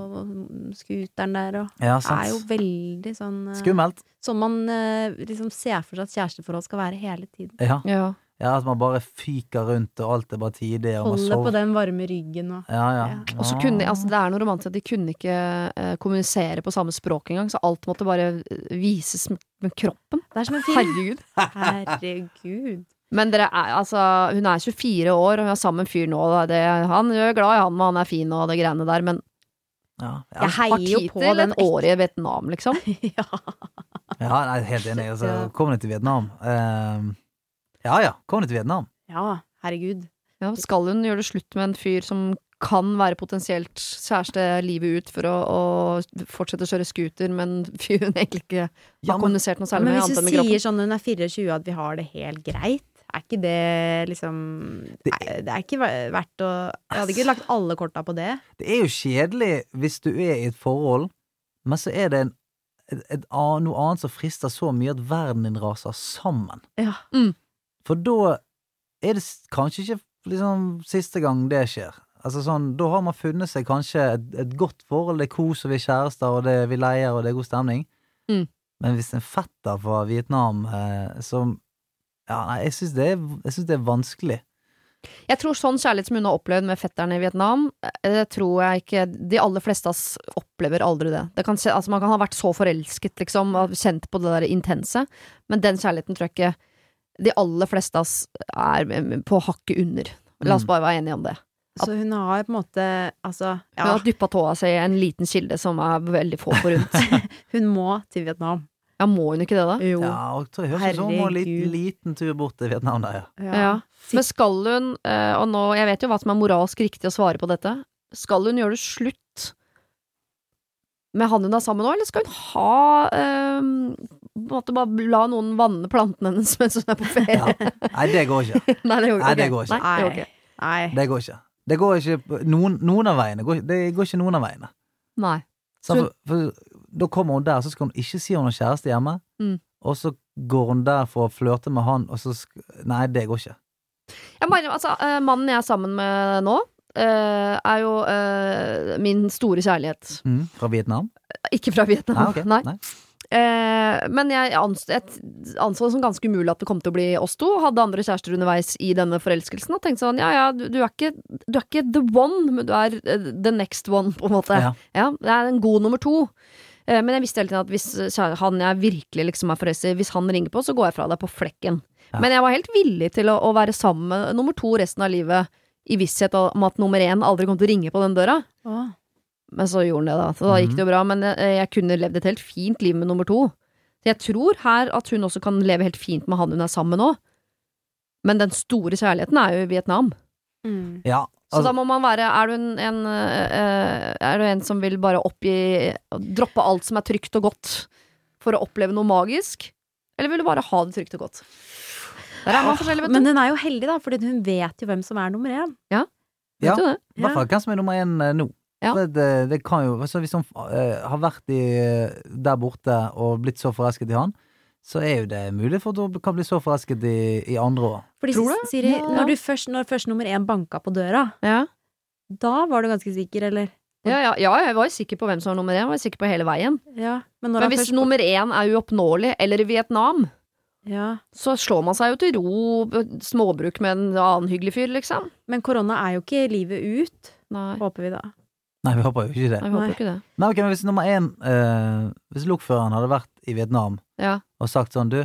scooteren der, og Ja, det er jo veldig sånn eh, Skummelt. Som man eh, liksom ser for seg at kjæresteforhold skal være hele tiden. Ja. Ja. ja, at man bare fyker rundt, og alt er bare tidig, Holder Holde på den varme ryggen og Ja, ja. Ja. Og så kunne, altså Det er noe romantisk at de kunne ikke uh, kommunisere på samme språk engang, så alt måtte bare vises med, med kroppen. Det er som en film. Herregud. Herregud. Men dere er, altså, hun er 24 år, og hun er sammen med en fyr nå. da. Det, han er glad i han, og han er fin og det greiene der, men ja. Jeg Ja. Jeg heier jo på den årige i Vietnam, liksom. (laughs) ja. ja, nei, helt enig. Altså. Kom deg til Vietnam. Uh, ja ja, kom deg til Vietnam. ja, herregud. Ja, skal hun gjøre det slutt med en fyr som kan være potensielt kjæreste livet ut for å, å fortsette å kjøre scooter, men (laughs) fyren egentlig ikke har Ja, men, kommunisert noe særlig Men med, hvis hun du med sier sånn hun er 24 at vi har det helt greit, er ikke det liksom Det- Nei, Det er ikke verdt å Jeg hadde ikke lagt alle korta på det. det er jo kjedelig hvis du er i et forhold, men så er det en, et, et, noe annet som frister så mye at verden din raser sammen. Ja. For da er det kanskje ikke liksom siste gang det skjer. Altså sånn, Da har man funnet seg kanskje et, et godt forhold, det er kos, og vi er kjærester, og det, vi leier, og det er god stemning. Mm. Men hvis en fetter fra Vietnam eh, som Ja, nei, jeg syns det, synes det er vanskelig. Jeg tror sånn kjærlighet som hun har opplevd med fetteren i Vietnam, eh, det tror jeg ikke De aller fleste av oss opplever aldri det. det kan, altså man kan ha vært så forelsket, liksom, og kjent på det der intense, men den kjærligheten tror jeg ikke de aller fleste av oss er på hakket under. La oss Mm. bare være enige om det. Så hun har på en måte Altså, Hun har dyppa tåa si i en liten kilde som er veldig få forunt. (laughs) hun må til Vietnam. Ja, må hun ikke det, da? Jo. Ja, og jeg tror jeg høres ut som hun må en liten, liten tur bort til Vietnam da, ja. Ja. Men skal hun, eh, og nå, jeg vet jo hva som er moralsk riktig å svare på dette, skal hun gjøre det slutt med han hun er sammen med nå, eller skal hun ha eh, på en måte bare la noen vanne plantene hennes mens hun er på ferie? Nei, det går ikke. (laughs) Nei, det går Nei, det går ikke. Nei, det går ikke. Nei. Det går ikke. Det går ikke noen, noen av veiene. Det går ikke noen av veiene. Nei. Så Så- for, for, da kommer hun der, så skal hun ikke si hun har kjæreste hjemme. Mm. Og så går hun der for å flørte med han, og så Nei, det går ikke. Jeg bare, altså, eh, mannen jeg er sammen med nå, eh, er jo eh, min store kjærlighet. Mm. Fra Vietnam? Ikke fra Vietnam, Nei, Okay. nei. Nei. Eh, men jeg ans jeg anså det som ganske umulig at det kom til å bli oss to. Hadde andre kjærester underveis i denne forelskelsen og tenkte sånn ja ja, du, du, er, ikke, du er ikke the one, men du er the next one, på en måte. Ja. det er en god nummer to. Eh, men jeg visste hele tiden at hvis han jeg virkelig liksom er forelsket i, hvis han ringer på, så går jeg fra deg på flekken. Ja. Men jeg var helt villig til å, å være sammen med nummer to resten av livet, i visshet om at nummer én aldri kom til å ringe på den døra. Å. Men så gjorde han det, da. Så da gikk det jo bra. Men jeg, jeg kunne levd et helt fint liv med nummer to. Så jeg tror her at hun også kan leve helt fint med han hun er sammen med nå. Men den store kjærligheten er jo i Vietnam. Mm. Ja, Så altså, da må man være Er du en, en, eh, er du en som vil bare oppgi Droppe alt som er trygt og godt for å oppleve noe magisk? Eller vil du bare ha det trygt og godt? Der er man forskjellig, vet du. Men hun er jo heldig, da, fordi hun vet jo hvem som er nummer én. ja, vet du det? i hvert fall hvem som er nummer én eh, nå. Ja. Det, det kan jo altså Hvis hun uh, har vært i, der borte og blitt så forelsket i han, så er jo det mulig for at hun kan bli så forelsket i, i andre òg. Fordi, Tror du? Siri, Ja. når, du først, når først nummer én banka på døra, Ja. da var du ganske sikker, eller? Ja, ja, ja, jeg var jo sikker på hvem som var nummer én. Jeg var sikker på hele veien. Ja, men når Men hvis først nummer én er uoppnåelig, eller i Vietnam, ja. så slår man seg jo til ro, småbruk med en annen hyggelig fyr, liksom. Men korona er jo ikke livet ut, Nei, håper vi da. Nei, vi håper jo ikke det. jeg håper Nei. ikke det. Nei, okay, men Hvis nummer én eh, Hvis lokføreren hadde vært i Vietnam Ja. Og sagt sånn Du,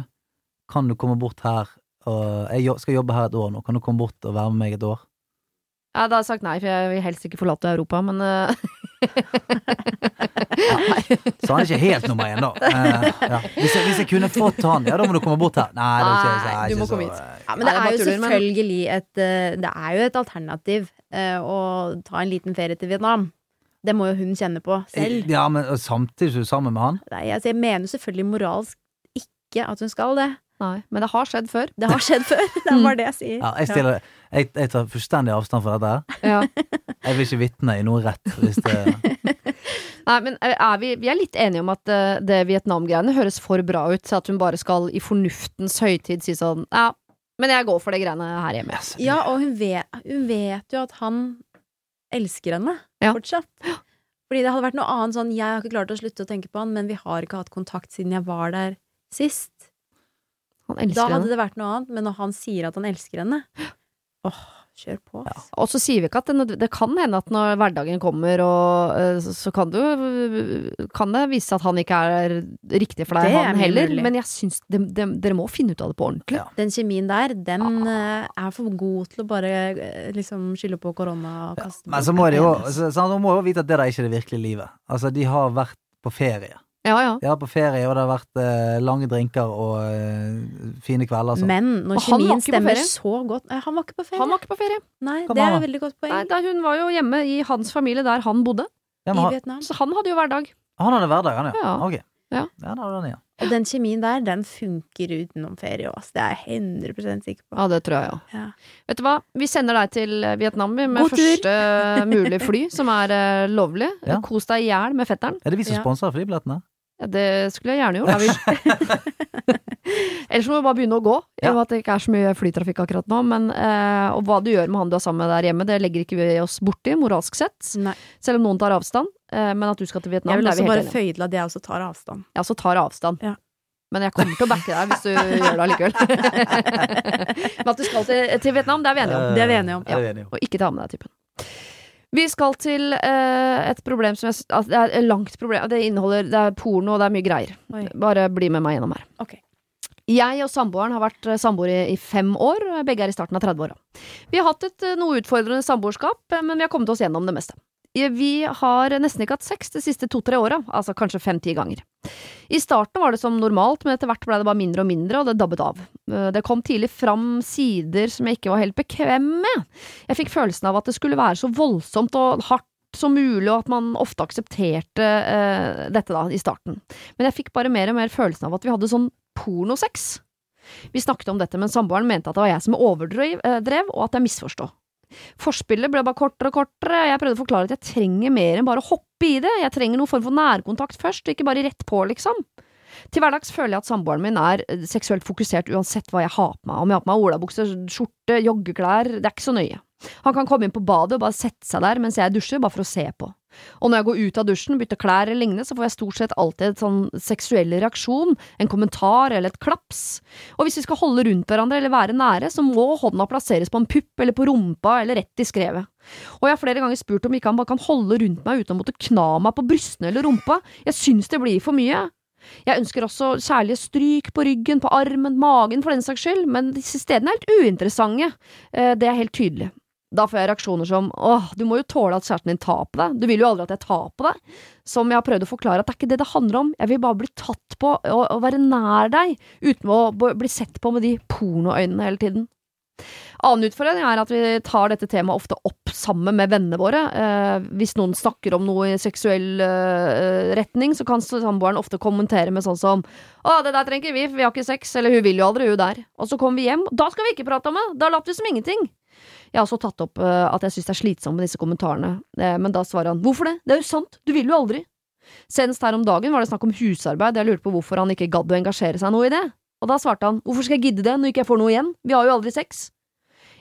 kan du komme bort her og Jeg skal jobbe her et år nå, kan du komme bort og være med meg et år? Ja, da har jeg sagt nei, for jeg vil helst ikke forlate Europa, men (laughs) Nei Så han er ikke helt nummer én, da. Uh, ja. hvis, jeg, hvis jeg kunne fått han, ja, da må du komme bort her. Nei, det er ikke, det er du ikke må komme hit. Ja, men det er jo selvfølgelig et eh, Det er jo et alternativ eh, å ta en liten ferie til Vietnam. Det må jo hun kjenne på selv. Ja, men Samtidig samtidig du er du sammen med han. Nei, altså, jeg mener selvfølgelig moralsk ikke at hun skal det. Nei. Men det har skjedd før. Det har skjedd før. (laughs) Det er bare det jeg sier. Ja, jeg, stiller, jeg, jeg tar fullstendig avstand fra dette. her. Ja. Jeg vil ikke vitne i noe rett. Hvis det, (laughs) Nei, men eh, er vi, vi er litt enige om at eh, det Vietnam-greiene høres for bra ut til at hun bare skal i fornuftens høytid si sånn Ja, men jeg går for de greiene her hjemme. Ja, og hun vet, hun vet jo at han elsker henne Ja. fortsatt. Fordi det hadde vært noe annet sånn Jeg har ikke klart å slutte å tenke på han, men vi har ikke hatt kontakt siden jeg var der sist. Han Da hadde henne. det vært noe annet, men når han sier at han elsker henne (gasps) Åh, kjør på. ass. Og så sier vi ikke at det, det kan hende at når hverdagen kommer, og, eh, så, kan, du, kan det vise seg at han ikke er riktig for deg, Det han heller. mulig. Men jeg syns de, de, dere må finne ut av det på ordentlig. Ja. Den kjemien der, den Ah. eh, er for god til å bare eh, liksom skylde på korona og kaste Men så må de jo så, så, hun må jo vite at det der er ikke det virkelige livet. Altså, de har vært på ferie. Ja, ja. Jeg har vært på ferie, og det har vært eh, lange drinker og eh, fine kvelder. sånn. Men når Og han var kjemien ikke på stemmer ferie. så godt eh, Han var ikke på ferie. Han var ikke på ferie. Nei, Hva det var er han? et veldig godt poeng. Nei, da, hun var jo hjemme i hans familie der han bodde. Ja, men I han, Vietnam. Så han hadde jo hverdag. han hadde hverdag, han, ja. Ja. Ok. Ja. Ja, da ja. Og den kjemien der, den funker utenom ferie òg, Det er jeg 100 sikker på. Ja, det tror jeg òg. Ja. Vet du hva, vi sender deg til Vietnam vi, med God tur. første mulig fly, som er eh, lovlig. Ja. Kos deg i hjel med fetteren. Er det vi som Ja. sponser flybillettene? Ja, det skulle jeg gjerne gjort. (laughs) Ellers må vi bare begynne å gå, i og med at det ikke er så mye flytrafikk akkurat nå. Men, eh, og hva du gjør med han du er sammen med der hjemme, det legger ikke vi oss borti, moralsk sett. Nei. Selv om noen tar avstand. Eh, men at du skal til Vietnam, Jeg vil det er også vi bare helt enige om. føye til at jeg også tar avstand. Jeg også tar avstand. Ja. Men jeg kommer til å backe deg hvis du gjør det allikevel. (laughs) men at du skal til, til Vietnam, det er vi enige om. Det er vi enige om. Ja. Og ikke ta med deg typen. Vi skal til eh, et problem som jeg, altså, Det er et langt problem. Det inneholder Det er porno, og det er mye greier. Oi. Bare bli med meg gjennom her. Okay. Jeg og samboeren har vært eh, samboere i, i fem år. Begge er i starten av 30-åra. Vi har hatt et eh, noe utfordrende samboerskap, eh, men vi har kommet oss gjennom det meste. Eh, Vi har nesten ikke hatt sex de siste to-tre åra, altså kanskje fem-ti ganger. I starten var det som normalt, men etter hvert ble det bare mindre og mindre, og det dabbet av. Eh, Det kom tidlig fram sider som jeg ikke var helt bekvem med. Jeg fikk følelsen av at det skulle være så voldsomt og hardt som mulig, og at man ofte aksepterte uh, dette da, i starten. Men jeg fikk bare mer og mer følelsen av at vi hadde sånn pornosex. Vi snakket om dette, men samboeren mente at det var jeg som overdrev, drev, og at jeg misforstod. Forspillet ble bare kortere og kortere, jeg prøvde å forklare at jeg trenger mer enn bare å hoppe i det, jeg trenger noen form for nærkontakt først, og ikke bare rett på, liksom. Til hverdags føler jeg at samboeren min er eh, seksuelt fokusert uansett hva jeg har på meg, om jeg har på meg olabukse, skjorte, joggeklær, det er ikke så nøye. Han kan komme inn på badet og bare sette seg der mens jeg dusjer, bare for å se på. Og når jeg går ut av dusjen, bytter klær eller lignende, så får jeg stort sett alltid en sånn seksuell reaksjon, en kommentar eller et klaps. Og hvis vi skal holde rundt hverandre eller være nære, så må hånda plasseres på en pupp eller på rumpa eller rett i skrevet. Og jeg har flere ganger spurt om ikke han bare kan holde rundt meg uten å måtte kna meg på brystene eller rumpa, jeg syns det blir for mye. Jeg ønsker også kjærlige stryk på ryggen, på armen, magen for den saks skyld, men disse stedene er helt uinteressante, Eh, det er helt tydelig. Da får jeg reaksjoner som åh, du må jo tåle at kjæresten din tar på deg, du vil jo aldri at jeg tar på deg. Som jeg har prøvd å forklare at det er ikke det det handler om, jeg vil bare bli tatt på og, og være nær deg, uten å bli sett på med de pornoøynene hele tiden. Annen utfordring er at vi tar dette temaet ofte opp sammen med vennene våre. Eh, hvis noen snakker om noe i seksuell eh, retning, så kan samboeren ofte kommentere med sånn som 'Å, det der trenger vi, for vi har ikke sex', eller 'hun vil jo aldri, hun der'. Og så kommer vi hjem, da skal vi ikke prate om det! Da later vi som ingenting. Jeg har også tatt opp eh, at jeg synes det er slitsomt med disse kommentarene, eh, men da svarer han 'Hvorfor det? Det er jo sant, du vil jo aldri'. Senest her om dagen var det snakk om husarbeid, jeg lurte på hvorfor han ikke gadd å engasjere seg noe i det. Og da svarte han 'Hvorfor skal jeg gidde det når ikke jeg får noe igjen? Vi har jo aldri sex'.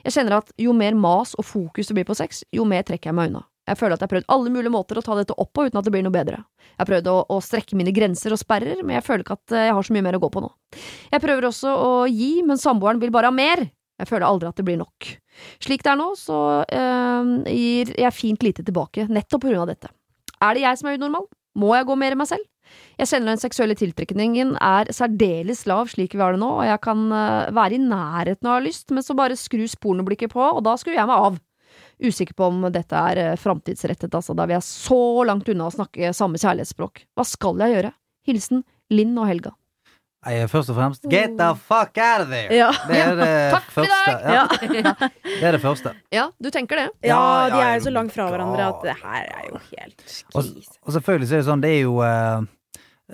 Jeg kjenner at jo mer mas og fokus det blir på sex, jo mer trekker jeg meg unna. Jeg føler at jeg har prøvd alle mulige måter å ta dette opp på uten at det blir noe bedre. Jeg har prøvd å, å strekke mine grenser og sperrer, men jeg føler ikke at eh, jeg har så mye mer å gå på nå. Jeg prøver også å gi, men samboeren vil bare ha mer. Jeg føler aldri at det blir nok. Slik det er nå, så eh, gir jeg fint lite tilbake, nettopp av dette. Er det jeg som er unormal? Må jeg gå mer i meg selv? Jeg kjenner den seksuelle tiltrekningen er særdeles lav slik vi har det nå, og jeg kan eh, være i nærheten av å ha lyst, men så bare skrus pornoblikket på, og da skrur jeg meg av. Usikker på om dette er uh, framtidsrettet, altså, da vi er så langt unna å snakke samme kjærlighetsspråk. Hva skal jeg gjøre? Hilsen Linn og Helga. Nei, først og fremst Get the fuck out of there! Ja. Det er det (laughs) Takk for i første. dag! Ja, Ja. det er det første. ja, du tenker det? Ja, Ja, de er jo så langt fra hverandre at det her er jo helt Og, og selvfølgelig så er det sånn, det er jo eh,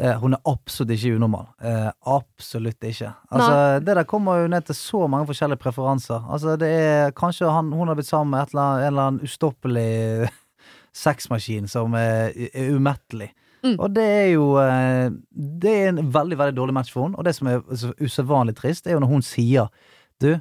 eh, Hun er absolutt ikke unormal. Uh, absolutt ikke. Altså, det der kommer jo ned til så mange forskjellige preferanser. Altså, det er kanskje han, hun har blitt sammen med et eller annet, en eller annen ustoppelig (laughs) sexmaskin som er, er umettelig. Mm. Og det er jo eh, Det er en veldig, veldig dårlig match for henne. Og det som er usedvanlig trist, er jo når hun sier Du,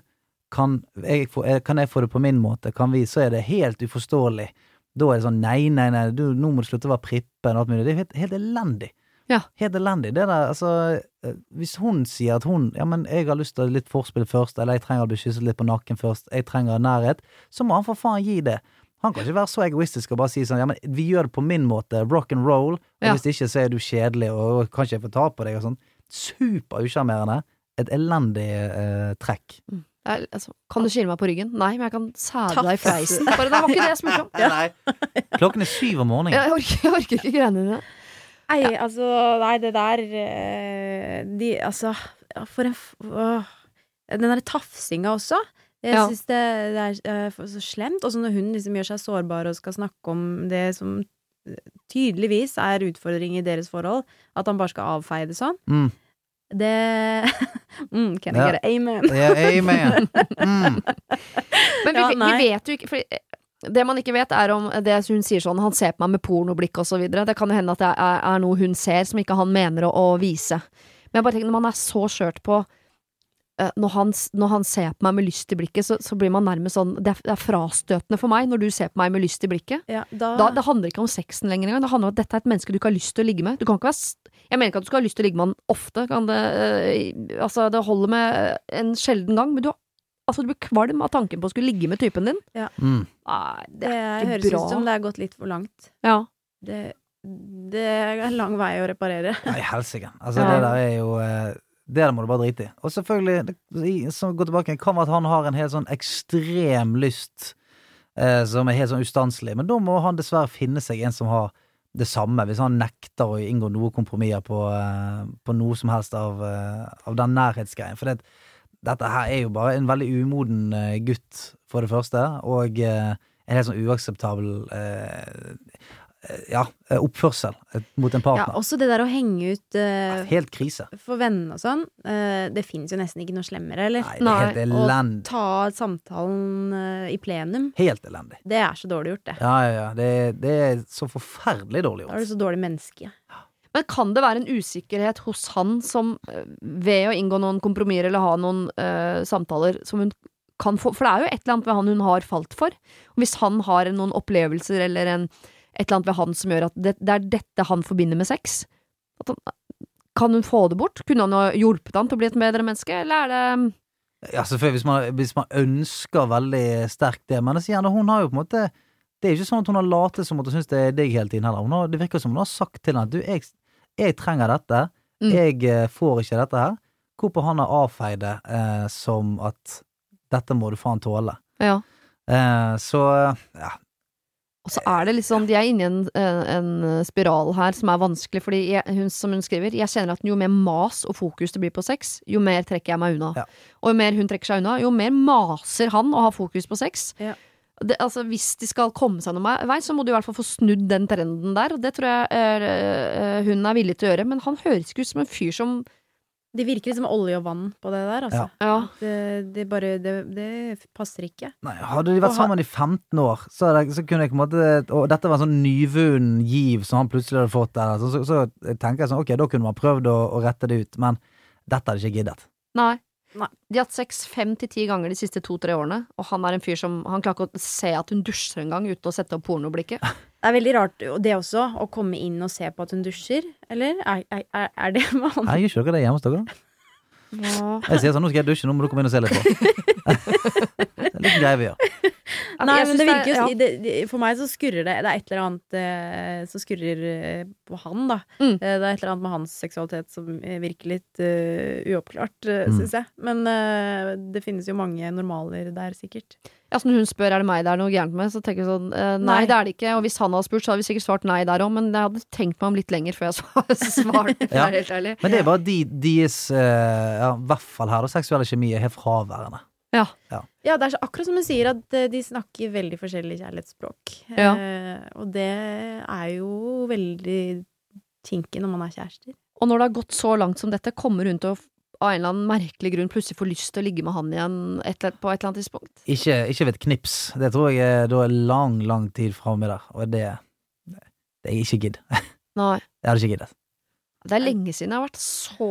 kan jeg, få, eh, kan jeg få det på min måte? Kan vi? Så er det helt uforståelig. Da er det sånn nei, nei, nei, du, nå må du slutte å være prippen og alt mulig. Det er helt, helt elendig. Ja. Helt elendig. Det der, altså eh, Hvis hun sier at hun Ja, men jeg har lyst til litt forspill først, eller jeg trenger å bli kysset litt på nakken først, jeg trenger nærhet, så må han for faen gi det. Han kan ikke være så egoistisk og bare si sånn Ja, men vi gjør det på min måte. Rock and roll. Og Ja. hvis ikke, så er du kjedelig, og, kan ikke jeg få ta på deg, og sånn. Super usjarmerende. Et elendig eh, trekk. Mm. Jeg, altså, kan du kile meg på ryggen? Nei, men jeg kan sæde deg i fleisen. Bare det var ikke det jeg spurte om. Ja. (laughs) Klokken er syv om morgenen. Jeg orker, jeg orker ikke greiene dine. Nei, altså, nei, det der eh, De, altså For en f- Den derre tafsinga også. Jeg Ja. syns det, det er eh, så slemt. Også når hun liksom gjør seg sårbar og skal snakke om det som eh, tydeligvis er utfordring i deres forhold. At han bare skal avfeie det sånn. Mm. Det (laughs) mm, Can I Ja. get an amen? Ja, amen. Mm. Men vi, Ja, vi vet jo ikke for Det man ikke vet, er om det hun sier sånn Han ser på meg med pornoblikk og så videre. Det kan jo hende at det er, er noe hun ser som ikke han mener å, å vise. Men jeg bare tenker, når man er så skjørt på eh, når han, når han ser på meg med lyst i blikket, så, så blir man nærmest sånn det er, det er frastøtende for meg når du ser på meg med lyst i blikket. Ja, da, Da, det handler ikke om sexen lenger engang. Det handler om at dette er et menneske du ikke har lyst til å ligge med. Du kan ikke være, jeg mener ikke at du skal ha lyst til å ligge med han ofte. Kan det, øh, altså, det holder med en sjelden gang, men du, altså, du blir kvalm av tanken på å skulle ligge med typen din. Mm. Nei, det ikke høres bra. ut som det er gått litt for langt. Ja. Det, det er en lang vei å reparere. Nei, helsike. Altså, Ja. det der er jo eh, Det der må du bare drite i. Og selvfølgelig, så gå tilbake, kan være at han har en helt sånn ekstrem lyst eh, som er helt sånn ustanselig, men da må han dessverre finne seg en som har det samme, hvis han nekter å inngå noe kompromisser på, eh, på noe som helst av, eh, av den nærhetsgreien. For det, dette her er jo bare en veldig umoden eh, gutt, for det første, og eh, en helt sånn uakseptabel eh, ja, eh, oppførsel eh, mot en partner. Ja, også det der å henge ut uh, Helt krise. for vennene og sånn. Uh, det finnes jo nesten ikke noe slemmere, eller? Nei, det er helt elendig. Å ta samtalen uh, i plenum. Helt elendig. Det er så dårlig gjort, det. Ja, ja, ja. Det, det er så forferdelig dårlig gjort. Da er du så dårlig menneske. Men kan det være en usikkerhet hos han som eh, ved å inngå noen kompromisser eller ha noen eh, samtaler som hun kan få For det er jo et eller annet med han hun har falt for. Hvis han har noen opplevelser eller en, et eller annet ved han som gjør at det, det er dette han forbinder med sex, han, kan hun få det bort? Kunne han ha hjulpet han til å bli et bedre menneske, eller er det Ja, hvis man, hvis man ønsker veldig sterkt det. Men gjerne, hun har jo på en måte Det er ikke sånn at hun har latt som at hun syns det er deg hele tiden heller. Har, det virker som hun har sagt til henne at du, jeg, jeg trenger dette. Mm. Jeg eh, får ikke dette her. Hvorpå han har avfeid det eh, som at dette må du faen tåle. Ja. Eh, så ja. Og så er det litt sånn, De er inne i en, en spiral her som er vanskelig, fordi jeg, hun, som hun skriver, jeg kjenner at jo mer mas og fokus det blir på sex, jo mer trekker jeg meg unna. Ja. Og jo mer hun trekker seg unna, jo mer maser han å ha fokus på sex. Ja. Det, altså, hvis de skal komme seg noen vei, så må du i hvert fall få snudd den trenden der, og det tror jeg er, øh, hun er villig til å gjøre. Men han høres ikke ut som en fyr som Det virker som olje og vann på det der, altså. Ja. Det, det bare det, det passer ikke. Nei, hadde de vært sammen i 15 år, så, hadde, så kunne jeg på en måte Og dette var en sånn nyvunnen giv som han plutselig hadde fått, der, så, så, så tenker jeg sånn Ok, da kunne man prøvd å, å rette det ut, men dette hadde jeg ikke giddet. Nei. Nei. De har hatt sex fem til ti ganger de siste to-tre årene, og han er en fyr som Han klarer ikke å se at hun dusjer engang uten å sette opp pornoblikket. (laughs) Det er veldig rart, det også, å komme inn og se på at hun dusjer. Eller? Er, er, er- det vanlig? Gjør ikke dere det hjemme hos dere, da? (laughs) Jeg sier sånn, nå skal jeg dusje, nå må du komme inn og se litt på. det (laughs) er (laughs) litt greier vi gjør. Nei, men det virker jo ja. det, det, For meg så skurrer det Det er et eller annet eh, som skurrer eh, på han, da. Mm. Eh, det er et eller annet med hans seksualitet som eh, virker litt uh, uoppklart, uh, Mm. syns jeg. Men uh, det finnes jo mange normaler der, sikkert. Ja, så når hun spør er det meg det er noe gærent med, så tenker jeg sånn eh, nei, Nei. det er det ikke. Og hvis han hadde spurt, så hadde vi sikkert svart nei der òg, men jeg hadde tenkt meg om litt lenger før jeg (laughs) svarte, Ja. helt ærlig. Men det er bare de, deres eh, Ja, i hvert fall her, da. Seksuelle kjemi er helt fraværende. Ja, det er så, akkurat som hun sier, at eh, de snakker veldig forskjellig kjærlighetsspråk. Ja. Eh, og det er jo veldig kinkig når man er kjærester. Og når det har gått så langt som dette, kommer hun til å av en eller annen merkelig grunn plutselig får lyst til å ligge med han igjen et, eller- på et eller annet tidspunkt. Ikke, ikke ved et knips. Det tror jeg da er lang, lang tid framme der. Og det Det er ikke gidd. (laughs) Nei. Jeg hadde ikke giddet. Det er lenge siden jeg har vært så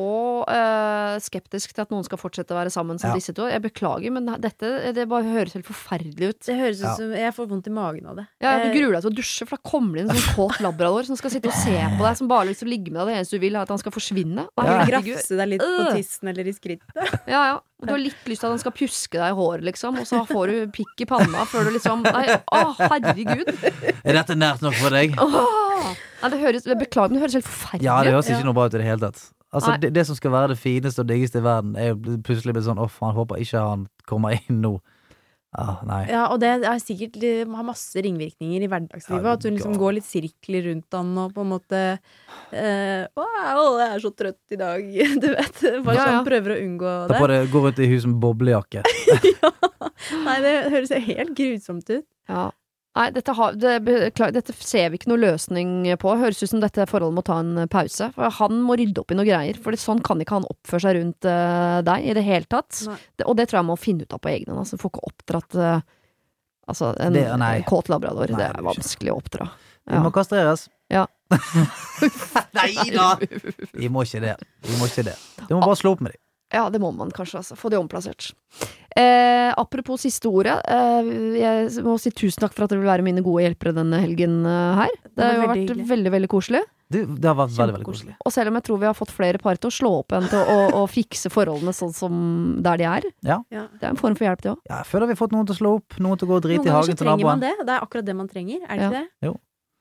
uh, skeptisk til at noen skal fortsette å være sammen som Ja. disse to. Jeg beklager, men dette det bare høres helt forferdelig ut. Det høres ut Ja. som Jeg får vondt i magen av det. Ja, Du gruer deg til å dusje, for da kommer det inn en sånn kåt labrador som skal sitte og se på deg, som bare liksom ligger ligge med deg. Det eneste du vil, er at han skal forsvinne. Nei, Ja. Grafse deg litt på Øh. tissen eller i skrittet. Ja, ja. Du har litt lyst til at han skal pjuske deg i håret, liksom, og så får du pikk i panna før du liksom Nei, å, herregud. Er dette nært nok for deg? Åh. Nei, det høres, beklager, men det høres helt forferdelig Ja, det høres ut. ikke noe bra ut i det hele tatt. Altså, det, det som skal være det fineste og diggeste i verden, er jo plutselig blitt sånn Å, faen, håper ikke han kommer inn nå. Ah, nei. Ja, og det er sikkert det har masse ringvirkninger i hverdagslivet. Ja, at hun liksom går litt sirkler rundt han og på en måte eh, Wow, jeg er så trøtt i dag. (laughs) Du vet. Bare Ja, ja. sånn prøver å unngå det. Da det. går Gå rundt i huset med boblejakke. (laughs) Nei, det høres jo helt grusomt ut. Ja. Nei, dette, har, det, dette ser vi ikke noe løsning på. Høres ut som dette forholdet må ta en pause. For han må rydde opp i noe greier. For sånn kan ikke han oppføre seg rundt uh, deg i det hele tatt. Det, og det tror jeg han må finne ut av på egen hånd. Altså, får ikke oppdratt uh, Altså, en, Det- en kåt labrador. Nei, det er vanskelig å oppdra. Vi må kastreres. Ja. (laughs) nei da! Vi må ikke det. Vi må ikke det. Du må bare slå opp med dem. Ja, det må man kanskje, altså. Få de omplassert. Eh, apropos siste ordet. Eh, jeg må si tusen takk for at dere vil være mine gode hjelpere denne helgen eh, her. Det, det har jo vært hyggelig. veldig, veldig koselig. Du, det har vært veldig veldig koselig. Og selv om jeg tror vi har fått flere par til å slå opp igjen til å, å, å fikse forholdene sånn som der de er. Ja. Det er en form for hjelp, det òg. Ja, jeg føler vi har fått noen til å slå opp, noen til å gå og drite i ganger så hagen til trenger man naboen. det. Det er akkurat det man trenger. Er det Ja. ikke det?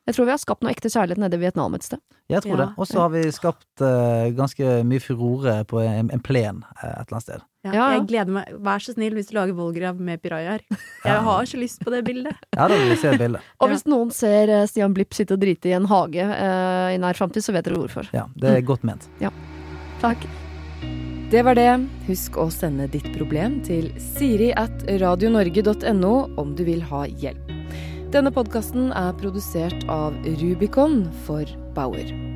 Jeg tror vi har skapt noe ekte kjærlighet nede i Vietnam et sted. Jeg tror Ja. det. Og så har vi skapt uh, ganske mye furore på en, en plen uh, et eller annet sted. Ja, Ja. Jeg gleder meg. Vær så snill hvis du lager vollgrav med pirajaer. Jeg har så lyst på det bildet. (laughs) Ja, da vil vi se bildet. (laughs) Og hvis noen ser eh, Stian Blipp sitte og drite i en hage uh, i nær framtid, så vet dere hvorfor. Ja, det er godt ment. Ja. Takk. Det var det. Husk å sende ditt problem til siri at radionorge.no om du vil ha hjelp. Denne podkasten er produsert av Rubicon for Bauer.